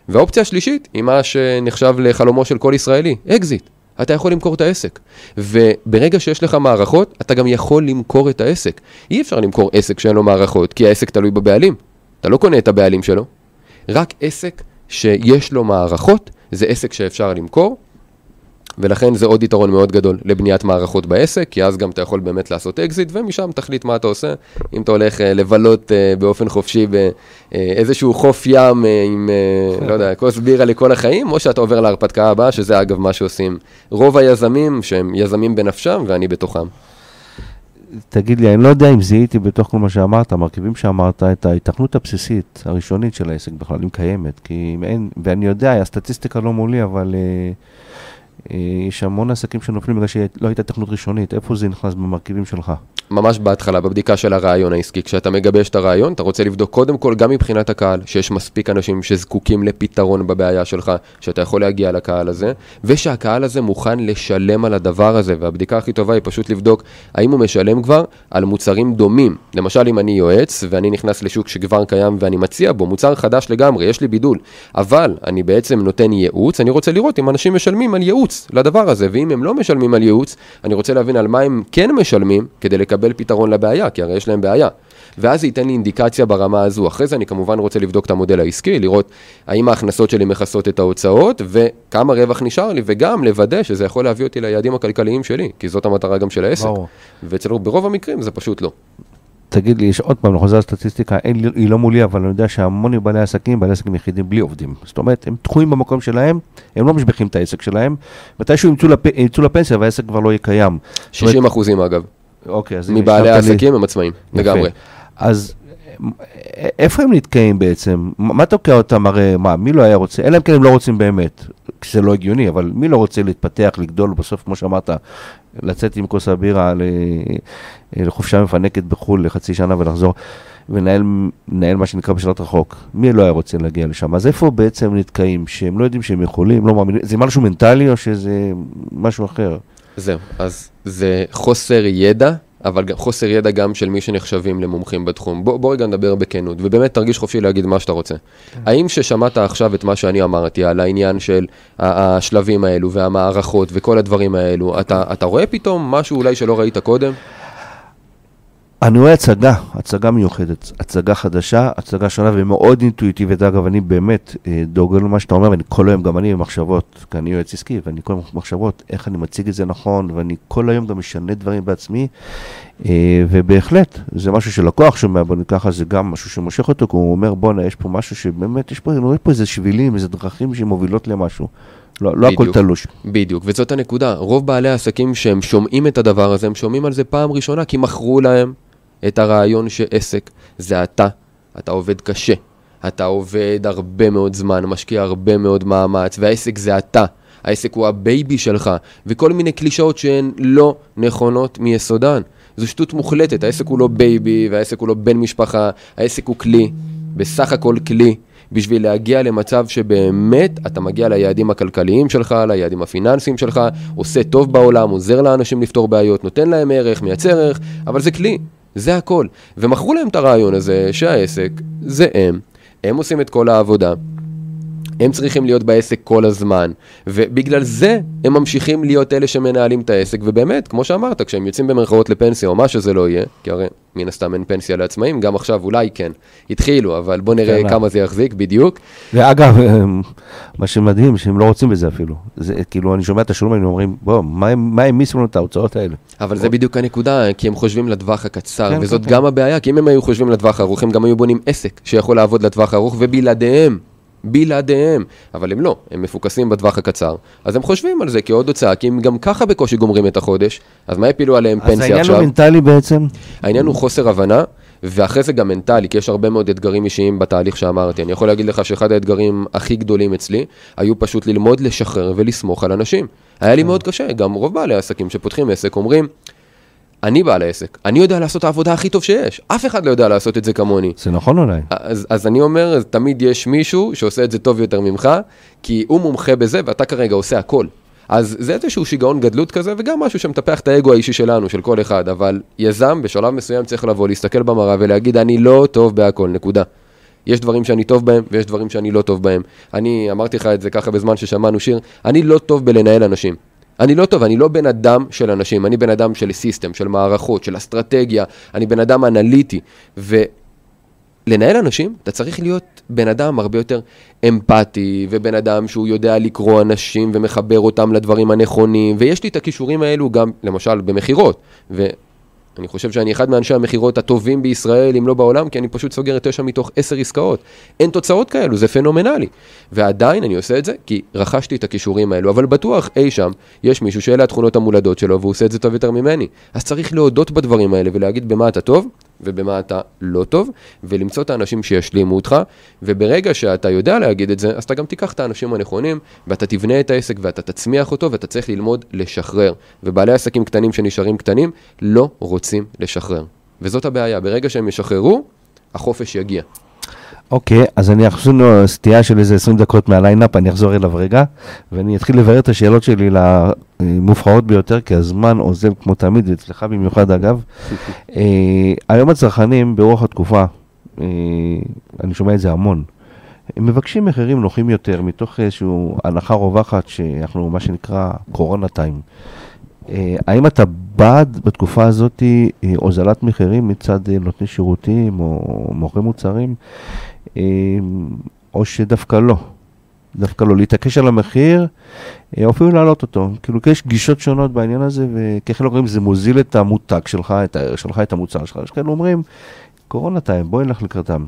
C: והאופציה השלישית היא מה שנחשב לחלומו של כל ישראלי, אקזיט. אתה יכול למכור את העסק. וברגע שיש לך מערכות, אתה גם יכול למכור את העסק. אי אפשר למכור עסק שאין לו מערכות, כי העסק תלוי בבעלים. אתה לא קונה את הבעלים שלו. רק עסק שיש לו מערכות, זה עסק שאפשר למכור, ולכן זה עוד יתרון מאוד גדול לבניית מערכות בעסק, כי אז גם אתה יכול באמת לעשות אקזיט, ומשם תחליט מה אתה עושה. אם אתה הולך אה, לבלות אה, באופן חופשי באיזשהו חוף ים אה, עם, *laughs* לא יודע, כוס בירה לכל החיים, או שאתה עובר להרפתקה הבאה, שזה אגב מה שעושים רוב היזמים, שהם יזמים בנפשם, ואני בתוכם.
B: תגיד לי, אני לא יודע אם זיהיתי בתוך כל מה שאמרת, המרכיבים שאמרת, את ההיתכנות הבסיסית, הראשונית של העסק בכלל, אם קיימת. כי אם אין, ואני יודע, הסטטיסטיקה לא מולי, אבל... אה, אה, יש המון עסקים שנופלים בגלל שלא הייתה תכנות ראשונית, איפה זה נכנס במרכיבים שלך?
C: ממש בהתחלה, בבדיקה של הרעיון העסקי. כשאתה מגבש את הרעיון, אתה רוצה לבדוק קודם כל, גם מבחינת הקהל, שיש מספיק אנשים שזקוקים לפתרון בבעיה שלך, שאתה יכול להגיע לקהל הזה, ושהקהל הזה מוכן לשלם על הדבר הזה, והבדיקה הכי טובה היא פשוט לבדוק האם הוא משלם כבר על מוצרים דומים. למשל, אם אני יועץ, ואני נכנס לשוק שכבר קיים ואני מציע בו מוצר חדש לגמרי, יש לי בידול, אבל אני בעצם נותן ייעוץ, אני רוצה לראות אם אנשים משלמים על ייעוץ לדבר הזה, ואם הם לא משלמים על ייעוץ, אני רוצה להבין על מה הם כן משלמים, כדי לקבל פתרון לבעיה, כי הרי יש להם בעיה. ואז זה ייתן לי אינדיקציה ברמה הזו. אחרי זה אני כמובן רוצה לבדוק את המודל העסקי, לראות האם ההכנסות שלי מכסות את ההוצאות, וכמה רווח נשאר לי, וגם לוודא שזה יכול להביא אותי ליעדים הכלכליים שלי, כי זאת המטרה גם של העסק. ברור. ואצלנו ברוב המקרים זה פשוט לא.
B: תגיד לי, יש עוד פעם, אני חוזר לסטטיסטיקה, אין, היא לא מולי, אבל אני יודע שהמון בעלי עסקים, בעלי עסקים יחידים בלי עובדים. זאת אומרת, הם תקועים במקום שלהם, הם לא משביחים את העסק שלהם, מתישהו ימצאו, לפ... ימצאו לפנסיה והעסק כבר לא יהיה קיים.
C: 60 אחוזים אגב.
B: אוקיי, אז...
C: מבעלי העסקים הם עצמאים, לגמרי.
B: אז איפה הם נתקעים בעצם? מה תוקע אותם? הרי מה, מי לא היה רוצה? אלא אם כן הם לא רוצים באמת, זה לא הגיוני, אבל מי לא רוצה להתפתח, לגדול, בסוף, כמו שאמרת, לצאת עם כוס הבירה לחופשה מפנקת בחו"ל לחצי שנה ולחזור ולנהל מה שנקרא בשלט רחוק. מי לא היה רוצה להגיע לשם? אז איפה בעצם נתקעים? שהם לא יודעים שהם יכולים, לא מאמינים, זה משהו מנטלי או שזה משהו אחר?
C: זהו, אז זה חוסר ידע אבל גם חוסר ידע גם של מי שנחשבים למומחים בתחום. בוא, בוא רגע נדבר בכנות, ובאמת תרגיש חופשי להגיד מה שאתה רוצה. כן. האם ששמעת עכשיו את מה שאני אמרתי על העניין של השלבים האלו והמערכות וכל הדברים האלו, אתה, אתה רואה פתאום משהו אולי שלא ראית קודם?
B: אני רואה הצגה, הצגה מיוחדת, הצגה חדשה, הצגה שונה ומאוד אינטואיטיבית. אגב, אני באמת אה, דוגל למה שאתה אומר, ואני כל היום, גם אני במחשבות, כי אני יועץ עסקי, ואני כל היום במחשבות, איך אני מציג את זה נכון, ואני כל היום גם משנה דברים בעצמי, אה, ובהחלט, זה משהו שלקוח שומע, בוא ניקח זה גם משהו שמושך אותו, כי הוא אומר, בואנה, יש פה משהו שבאמת, יש פה, אני רואה פה איזה שבילים, איזה דרכים שמובילות למשהו. לא, לא הכל תלוש.
C: בדיוק, וזאת הנקודה. רוב בעלי העסקים שהם שומעים את הדבר הזה, הם שומעים על זה פעם ראשונה, כי מכרו להם את הרעיון שעסק זה אתה, אתה עובד קשה, אתה עובד הרבה מאוד זמן, משקיע הרבה מאוד מאמץ, והעסק זה אתה. העסק הוא הבייבי שלך, וכל מיני קלישאות שהן לא נכונות מיסודן. זו שטות מוחלטת, העסק הוא לא בייבי, והעסק הוא לא בן משפחה, העסק הוא כלי, בסך הכל כלי, בשביל להגיע למצב שבאמת אתה מגיע ליעדים הכלכליים שלך, ליעדים הפיננסיים שלך, עושה טוב בעולם, עוזר לאנשים לפתור בעיות, נותן להם ערך, מייצר ערך, אבל זה כלי. זה הכל. ומכרו להם את הרעיון הזה שהעסק זה הם, הם עושים את כל העבודה. הם צריכים להיות בעסק כל הזמן, ובגלל זה הם ממשיכים להיות אלה שמנהלים את העסק, ובאמת, כמו שאמרת, כשהם יוצאים במרכאות לפנסיה או מה שזה לא יהיה, כי הרי מן הסתם אין פנסיה לעצמאים, גם עכשיו אולי כן, התחילו, אבל בוא נראה כמה זה יחזיק בדיוק.
B: ואגב, מה שמדהים, שהם לא רוצים בזה אפילו. זה כאילו, אני שומע את השלום, הם אומרים, בוא, מה העמיסו לנו את ההוצאות האלה?
C: אבל זה בדיוק הנקודה, כי הם חושבים לטווח הקצר, כן, וזאת כן, גם כן. הבעיה, כי אם הם היו חושבים לטווח הארוך, הם גם היו בונים עסק שיכול לעבוד לטווח הארוך, ובלעדיהם בלעדיהם, אבל הם לא, הם מפוקסים בטווח הקצר, אז הם חושבים על זה כעוד הוצאה, כי הם גם ככה בקושי גומרים את החודש, אז מה יפילו עליהם פנסיה עכשיו?
B: אז העניין הוא מנטלי בעצם?
C: העניין הוא חוסר הבנה, ואחרי זה גם מנטלי, כי יש הרבה מאוד אתגרים אישיים בתהליך שאמרתי. אני יכול להגיד לך שאחד האתגרים הכי גדולים אצלי, היו פשוט ללמוד לשחרר ולסמוך על אנשים. היה לי כן. מאוד קשה, גם רוב בעלי העסקים שפותחים עסק אומרים, אני בעל העסק, אני יודע לעשות את העבודה הכי טוב שיש, אף אחד לא יודע לעשות את זה כמוני.
B: זה נכון אולי.
C: אז, אז אני אומר, תמיד יש מישהו שעושה את זה טוב יותר ממך, כי הוא מומחה בזה ואתה כרגע עושה הכל. אז זה איזשהו שיגעון גדלות כזה, וגם משהו שמטפח את האגו האישי שלנו, של כל אחד, אבל יזם בשלב מסוים צריך לבוא, להסתכל במראה ולהגיד, אני לא טוב בהכל, נקודה. יש דברים שאני טוב בהם, ויש דברים שאני לא טוב בהם. אני אמרתי לך את זה ככה בזמן ששמענו שיר, אני לא טוב בלנהל אנשים. אני לא טוב, אני לא בן אדם של אנשים, אני בן אדם של סיסטם, של מערכות, של אסטרטגיה, אני בן אדם אנליטי. ולנהל אנשים, אתה צריך להיות בן אדם הרבה יותר אמפתי, ובן אדם שהוא יודע לקרוא אנשים ומחבר אותם לדברים הנכונים, ויש לי את הכישורים האלו גם, למשל, במכירות. אני חושב שאני אחד מאנשי המכירות הטובים בישראל, אם לא בעולם, כי אני פשוט סוגר את תשע מתוך עשר עסקאות. אין תוצאות כאלו, זה פנומנלי. ועדיין אני עושה את זה כי רכשתי את הכישורים האלו, אבל בטוח אי שם יש מישהו שאלה התכונות המולדות שלו והוא עושה את זה טוב יותר ממני. אז צריך להודות בדברים האלה ולהגיד במה אתה טוב, ובמה אתה לא טוב, ולמצוא את האנשים שישלימו אותך, וברגע שאתה יודע להגיד את זה, אז אתה גם תיקח את האנשים הנכונים, ואתה תבנה את העסק ואתה תצמיח אותו, ואתה צריך ללמוד לשחרר. ובעלי עסקים קטנים שנשארים קטנים, לא רוצים לשחרר. וזאת הבעיה, ברגע שהם ישחררו, החופש יגיע.
B: אוקיי, אז אני אחזור לו סטייה של איזה 20 דקות מהליינאפ, אני אחזור אליו רגע, ואני אתחיל לברר את השאלות שלי למובחרות ביותר, כי הזמן עוזב כמו תמיד, ואצלך במיוחד אגב. uh, *laughs* היום הצרכנים, ברוח התקופה, uh, אני שומע את זה המון, הם מבקשים מחירים נוחים יותר, מתוך איזושהי הנחה רווחת, שאנחנו, מה שנקרא, קורונה טיים. האם אתה בעד בתקופה הזאת הוזלת מחירים מצד נותני שירותים או מוכרי מוצרים? או שדווקא לא? דווקא לא להתעקש על המחיר, אה, או אפילו להעלות אותו. כאילו, יש גישות שונות בעניין הזה, וכאלה אומרים, זה מוזיל את המותג שלך, את הערך שלך, את המוצר שלך. יש כאלה אומרים, קורונה טיים, בואי נלך לקראתם.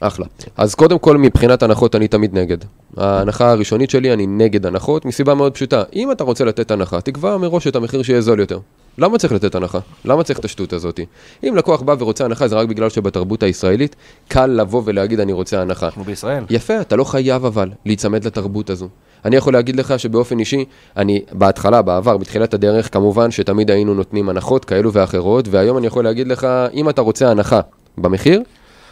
C: אחלה. אז קודם כל, מבחינת הנחות אני תמיד נגד. ההנחה הראשונית שלי, אני נגד הנחות, מסיבה מאוד פשוטה. אם אתה רוצה לתת הנחה, תקבע מראש את המחיר שיהיה זול יותר. למה צריך לתת הנחה? למה צריך את השטות הזאת? אם לקוח בא ורוצה הנחה, זה רק בגלל שבתרבות הישראלית קל לבוא ולהגיד אני רוצה הנחה.
B: אנחנו בישראל.
C: יפה, אתה לא חייב אבל להיצמד לתרבות הזו. אני יכול להגיד לך שבאופן אישי, אני בהתחלה, בעבר, בתחילת הדרך, כמובן שתמיד היינו נותנים הנחות כאלו ואחרות, והיום אני יכול להגיד לך, אם אתה רוצה הנחה במחיר,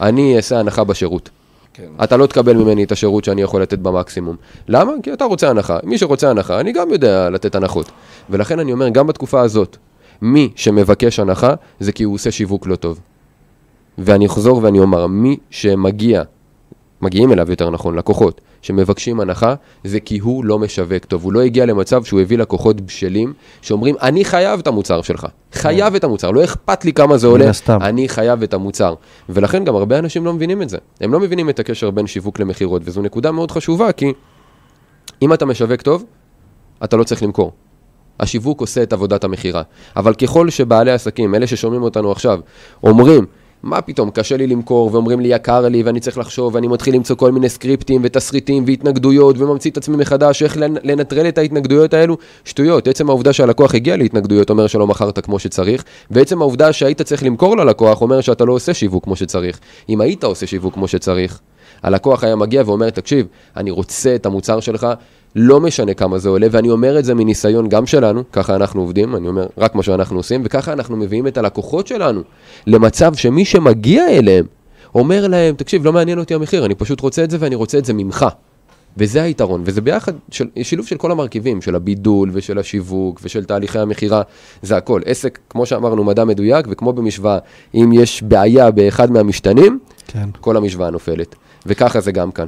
C: אני אעשה הנחה בשירות. כן. אתה לא תקבל ממני את השירות שאני יכול לתת במקסימום. למה? כי אתה רוצה הנחה. מי שרוצה הנחה, אני גם יודע לתת הנחות. ולכן אני אומר, גם בתקופה הזאת, מי שמבקש הנחה, זה כי הוא עושה שיווק לא טוב. ואני אחזור ואני אומר, מי שמגיע, מגיעים אליו יותר נכון, לקוחות, שמבקשים הנחה, זה כי הוא לא משווק טוב. הוא לא הגיע למצב שהוא הביא לקוחות בשלים, שאומרים, אני חייב את המוצר שלך. חייב. את המוצר, לא אכפת לי כמה זה עולה, אני חייב את המוצר. ולכן גם הרבה אנשים לא מבינים את זה. הם לא מבינים את הקשר בין שיווק למכירות, וזו נקודה מאוד חשובה, כי אם אתה משווק טוב, אתה לא צריך למכור. השיווק עושה את עבודת המכירה. אבל ככל שבעלי עסקים, אלה ששומעים אותנו עכשיו, אומרים, מה פתאום, קשה לי למכור, ואומרים לי יקר לי, ואני צריך לחשוב, ואני מתחיל למצוא כל מיני סקריפטים ותסריטים והתנגדויות, וממציא את עצמי מחדש, איך לנטרל את ההתנגדויות האלו? שטויות. עצם העובדה שהלקוח הגיע להתנגדויות אומר שלא מכרת כמו שצריך, ועצם העובדה שהיית צריך למכור ללקוח אומר שאתה לא עושה שיווק כמו שצריך. אם היית עושה שיווק כמו שצריך, הלקוח היה מגיע ואומר, תקשיב, אני רוצה את המוצר שלך, לא משנה כמה זה עולה, ואני אומר את זה מניסיון גם שלנו, ככה אנחנו עובדים, אני אומר רק מה שאנחנו עושים, וככה אנחנו מביאים את הלקוחות שלנו למצב שמי שמגיע אליהם, אומר להם, תקשיב, לא מעניין אותי המחיר, אני פשוט רוצה את זה ואני רוצה את זה ממך. וזה היתרון, וזה ביחד, של, שילוב של כל המרכיבים, של הבידול ושל השיווק ושל תהליכי המכירה, זה הכל. עסק, כמו שאמרנו, מדע מדויק, וכמו במשוואה, אם יש בעיה באחד מהמשתנים, כן. כל המשוואה נופלת. וככה זה גם כאן.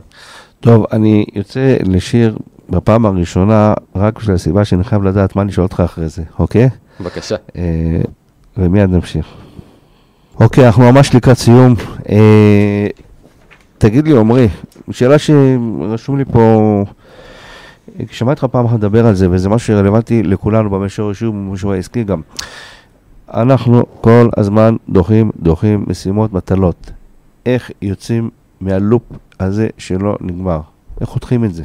B: טוב, אני יוצא לשיר בפעם הראשונה, רק בשביל הסיבה שאני חייב לדעת מה אני שואל אותך אחרי זה, אוקיי?
C: בבקשה. אה,
B: ומיד נמשיך. אוקיי, אנחנו ממש לקראת סיום. אה, תגיד לי, עמרי, שאלה שרשום לי פה, שמעתי אותך פעם אחת לדבר על זה, וזה משהו שרלוונטי לכולנו במישור אישי ובמישור העסקי גם. אנחנו כל הזמן דוחים, דוחים משימות, מטלות. איך יוצאים מהלופ הזה שלא נגמר? איך חותכים את זה?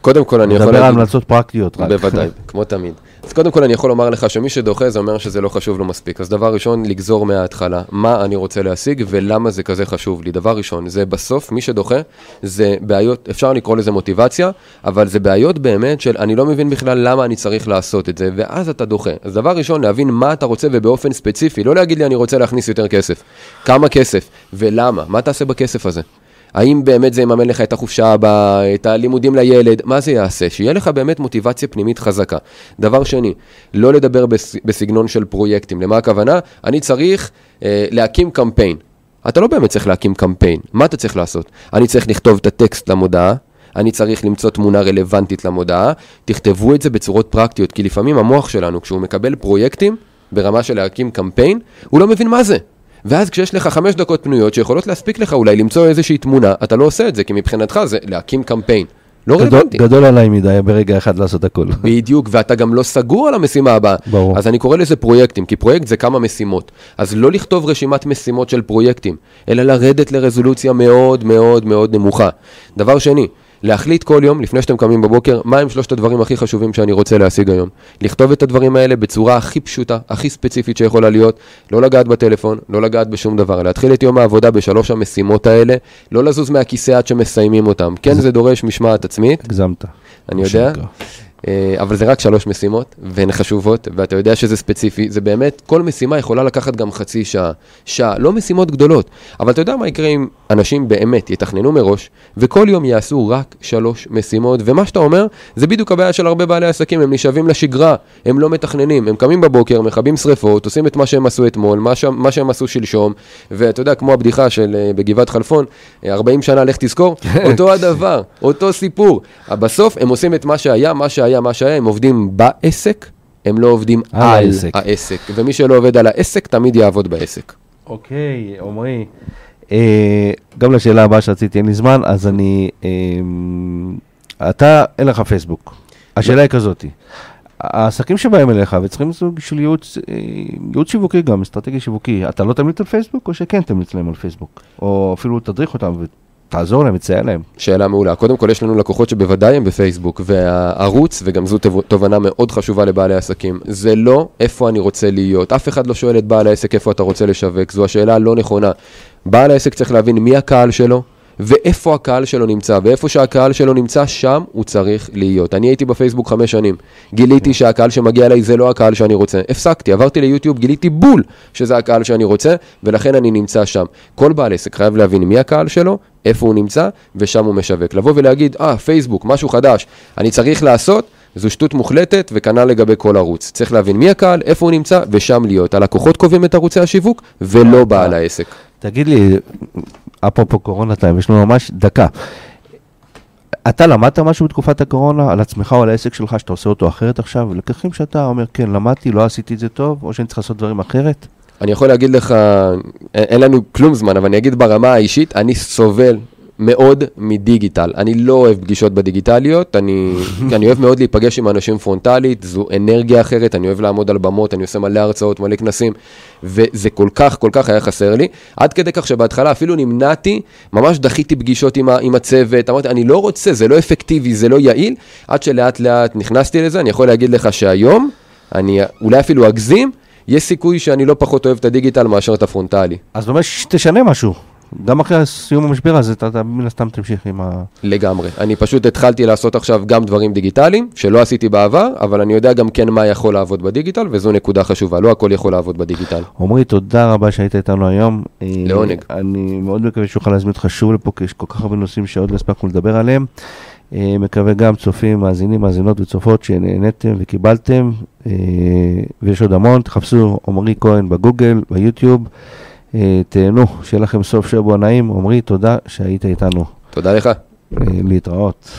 C: קודם כל אני יכול
B: להגיד... נדבר על המלצות פרקטיות רק.
C: בוודאי, כמו תמיד. אז קודם כל אני יכול לומר לך שמי שדוחה זה אומר שזה לא חשוב לו מספיק. אז דבר ראשון, לגזור מההתחלה מה אני רוצה להשיג ולמה זה כזה חשוב לי. דבר ראשון, זה בסוף, מי שדוחה, זה בעיות, אפשר לקרוא לזה מוטיבציה, אבל זה בעיות באמת של אני לא מבין בכלל למה אני צריך לעשות את זה, ואז אתה דוחה. אז דבר ראשון, להבין מה אתה רוצה ובאופן ספציפי, לא להגיד לי אני רוצה להכניס יותר כסף. כמה כסף ולמה, מה תעשה בכסף הזה? האם באמת זה יממן לך את החופשה הבאה, את הלימודים לילד, מה זה יעשה? שיהיה לך באמת מוטיבציה פנימית חזקה. דבר שני, לא לדבר בסגנון של פרויקטים. למה הכוונה? אני צריך אה, להקים קמפיין. אתה לא באמת צריך להקים קמפיין. מה אתה צריך לעשות? אני צריך לכתוב את הטקסט למודעה, אני צריך למצוא תמונה רלוונטית למודעה, תכתבו את זה בצורות פרקטיות, כי לפעמים המוח שלנו, כשהוא מקבל פרויקטים ברמה של להקים קמפיין, הוא לא מבין מה זה. ואז כשיש לך חמש דקות פנויות שיכולות להספיק לך אולי למצוא איזושהי תמונה, אתה לא עושה את זה, כי מבחינתך זה להקים קמפיין. לא
B: גדול, רלוונטי. גדול עליי מדי ברגע אחד לעשות הכל. *laughs*
C: בדיוק, ואתה גם לא סגור על המשימה הבאה. ברור. אז אני קורא לזה פרויקטים, כי פרויקט זה כמה משימות. אז לא לכתוב רשימת משימות של פרויקטים, אלא לרדת לרזולוציה מאוד מאוד מאוד נמוכה. דבר שני, להחליט כל יום, לפני שאתם קמים בבוקר, מהם שלושת הדברים הכי חשובים שאני רוצה להשיג היום. לכתוב את הדברים האלה בצורה הכי פשוטה, הכי ספציפית שיכולה להיות, לא לגעת בטלפון, לא לגעת בשום דבר, להתחיל את יום העבודה בשלוש המשימות האלה, לא לזוז מהכיסא עד שמסיימים אותם. כן, זה דורש משמעת עצמית.
B: הגזמת.
C: אני יודע. אה, אבל זה רק שלוש משימות, והן חשובות, ואתה יודע שזה ספציפי, זה באמת, כל משימה יכולה לקחת גם חצי שעה, שעה, לא משימות גדולות, אבל אתה יודע מה יקרה אם אנשים באמת יתכננו מראש, וכל יום יעשו רק שלוש משימות, ומה שאתה אומר, זה בדיוק הבעיה של הרבה בעלי עסקים, הם נשאבים לשגרה, הם לא מתכננים, הם קמים בבוקר, מכבים שריפות, עושים את מה שהם עשו אתמול, מה, ש... מה שהם עשו שלשום, ואתה יודע, כמו הבדיחה של אה, בגבעת חלפון, 40 שנה לך תזכור, אותו הדבר, אותו סיפור. בסוף הם עושים את מה שהיה, מה שהיה. היה מה שהיה, הם עובדים בעסק, הם לא עובדים על, על העסק. העסק. ומי שלא עובד על העסק, תמיד יעבוד בעסק.
B: אוקיי, עמרי. אה, גם לשאלה הבאה שרציתי, אין לי זמן, אז אני... אה, אתה, אין לך פייסבוק. השאלה היא כזאתי, העסקים שבאים אליך וצריכים סוג של ייעוץ, אה, ייעוץ שיווקי גם, אסטרטגי שיווקי, אתה לא תמליץ על פייסבוק או שכן תמליץ להם על פייסבוק? או אפילו תדריך אותם ותעזור להם, תסייע להם.
C: שאלה מעולה. קודם כל, יש לנו לקוחות שבוודאי הם בפייסבוק, והערוץ, וגם זו תוב- תובנה מאוד חשובה לבעלי עסקים, זה לא איפה אני רוצה להיות. אף אחד לא שואל את בעל העסק איפה אתה רוצה לשווק, זו השאלה הלא נכונה. בעל העסק צריך להבין מי הקהל שלו. ואיפה הקהל שלו נמצא, ואיפה שהקהל שלו נמצא, שם הוא צריך להיות. אני הייתי בפייסבוק חמש שנים, גיליתי שהקהל שמגיע אליי זה לא הקהל שאני רוצה. הפסקתי, עברתי ליוטיוב, גיליתי בול שזה הקהל שאני רוצה, ולכן אני נמצא שם. כל בעל עסק חייב להבין מי הקהל שלו, איפה הוא נמצא, ושם הוא משווק. לבוא ולהגיד, אה, פייסבוק, משהו חדש, אני צריך לעשות, זו שטות מוחלטת, וכנ"ל לגבי כל ערוץ. צריך להבין מי הקהל, איפה הוא נמצא, ושם להיות. הלקוחות קובעים את ערוצי השיווק, ולא בעל העסק.
B: תגיד לי, אפרופו קורונה טיים, יש לנו ממש דקה. אתה למדת משהו בתקופת הקורונה על עצמך או על העסק שלך שאתה עושה אותו אחרת עכשיו? לקחים שאתה אומר, כן, למדתי, לא עשיתי את זה טוב, או שאני צריך לעשות דברים אחרת?
C: אני יכול להגיד לך, אין לנו כלום זמן, אבל אני אגיד ברמה האישית, אני סובל מאוד מדיגיטל. אני לא אוהב פגישות בדיגיטליות, אני, *laughs* אני אוהב מאוד להיפגש עם אנשים פרונטלית, זו אנרגיה אחרת, אני אוהב לעמוד על במות, אני עושה מלא הרצאות, מלא כנסים, וזה כל כך, כל כך היה חסר לי, עד כדי כך שבהתחלה אפילו נמנעתי, ממש דחיתי פגישות עם, ה, עם הצוות, אמרתי, אני לא רוצה, זה לא אפקטיבי, זה לא יעיל, עד שלאט לאט נכנסתי לזה, אני יכול להגיד לך שהיום, אני אולי אפילו אגזים, יש סיכוי שאני לא פחות אוהב את הדיגיטל מאשר את הפרונטלי.
B: אז באמת שתשנה משהו. גם אחרי סיום המשבר הזה, אתה, מן הסתם תמשיך עם ה...
C: לגמרי. אני פשוט התחלתי לעשות עכשיו גם דברים דיגיטליים, שלא עשיתי בעבר, אבל אני יודע גם כן מה יכול לעבוד בדיגיטל, וזו נקודה חשובה, לא הכל יכול לעבוד בדיגיטל.
B: עמרי, תודה רבה שהיית איתנו היום. אה,
C: לעונג.
B: אני מאוד מקווה שאוכל להזמין אותך שוב לפה, כי יש כל כך הרבה נושאים שעוד לא הספקנו לדבר עליהם. אה, מקווה גם צופים, מאזינים, מאזינות וצופות שנהניתם וקיבלתם, אה, ויש עוד המון, תחפשו עמרי כהן בגוגל, ביוטיוב, תהנו, שיהיה לכם סוף שבוע נעים. עמרי, תודה שהיית איתנו.
C: תודה לך.
B: אה, להתראות.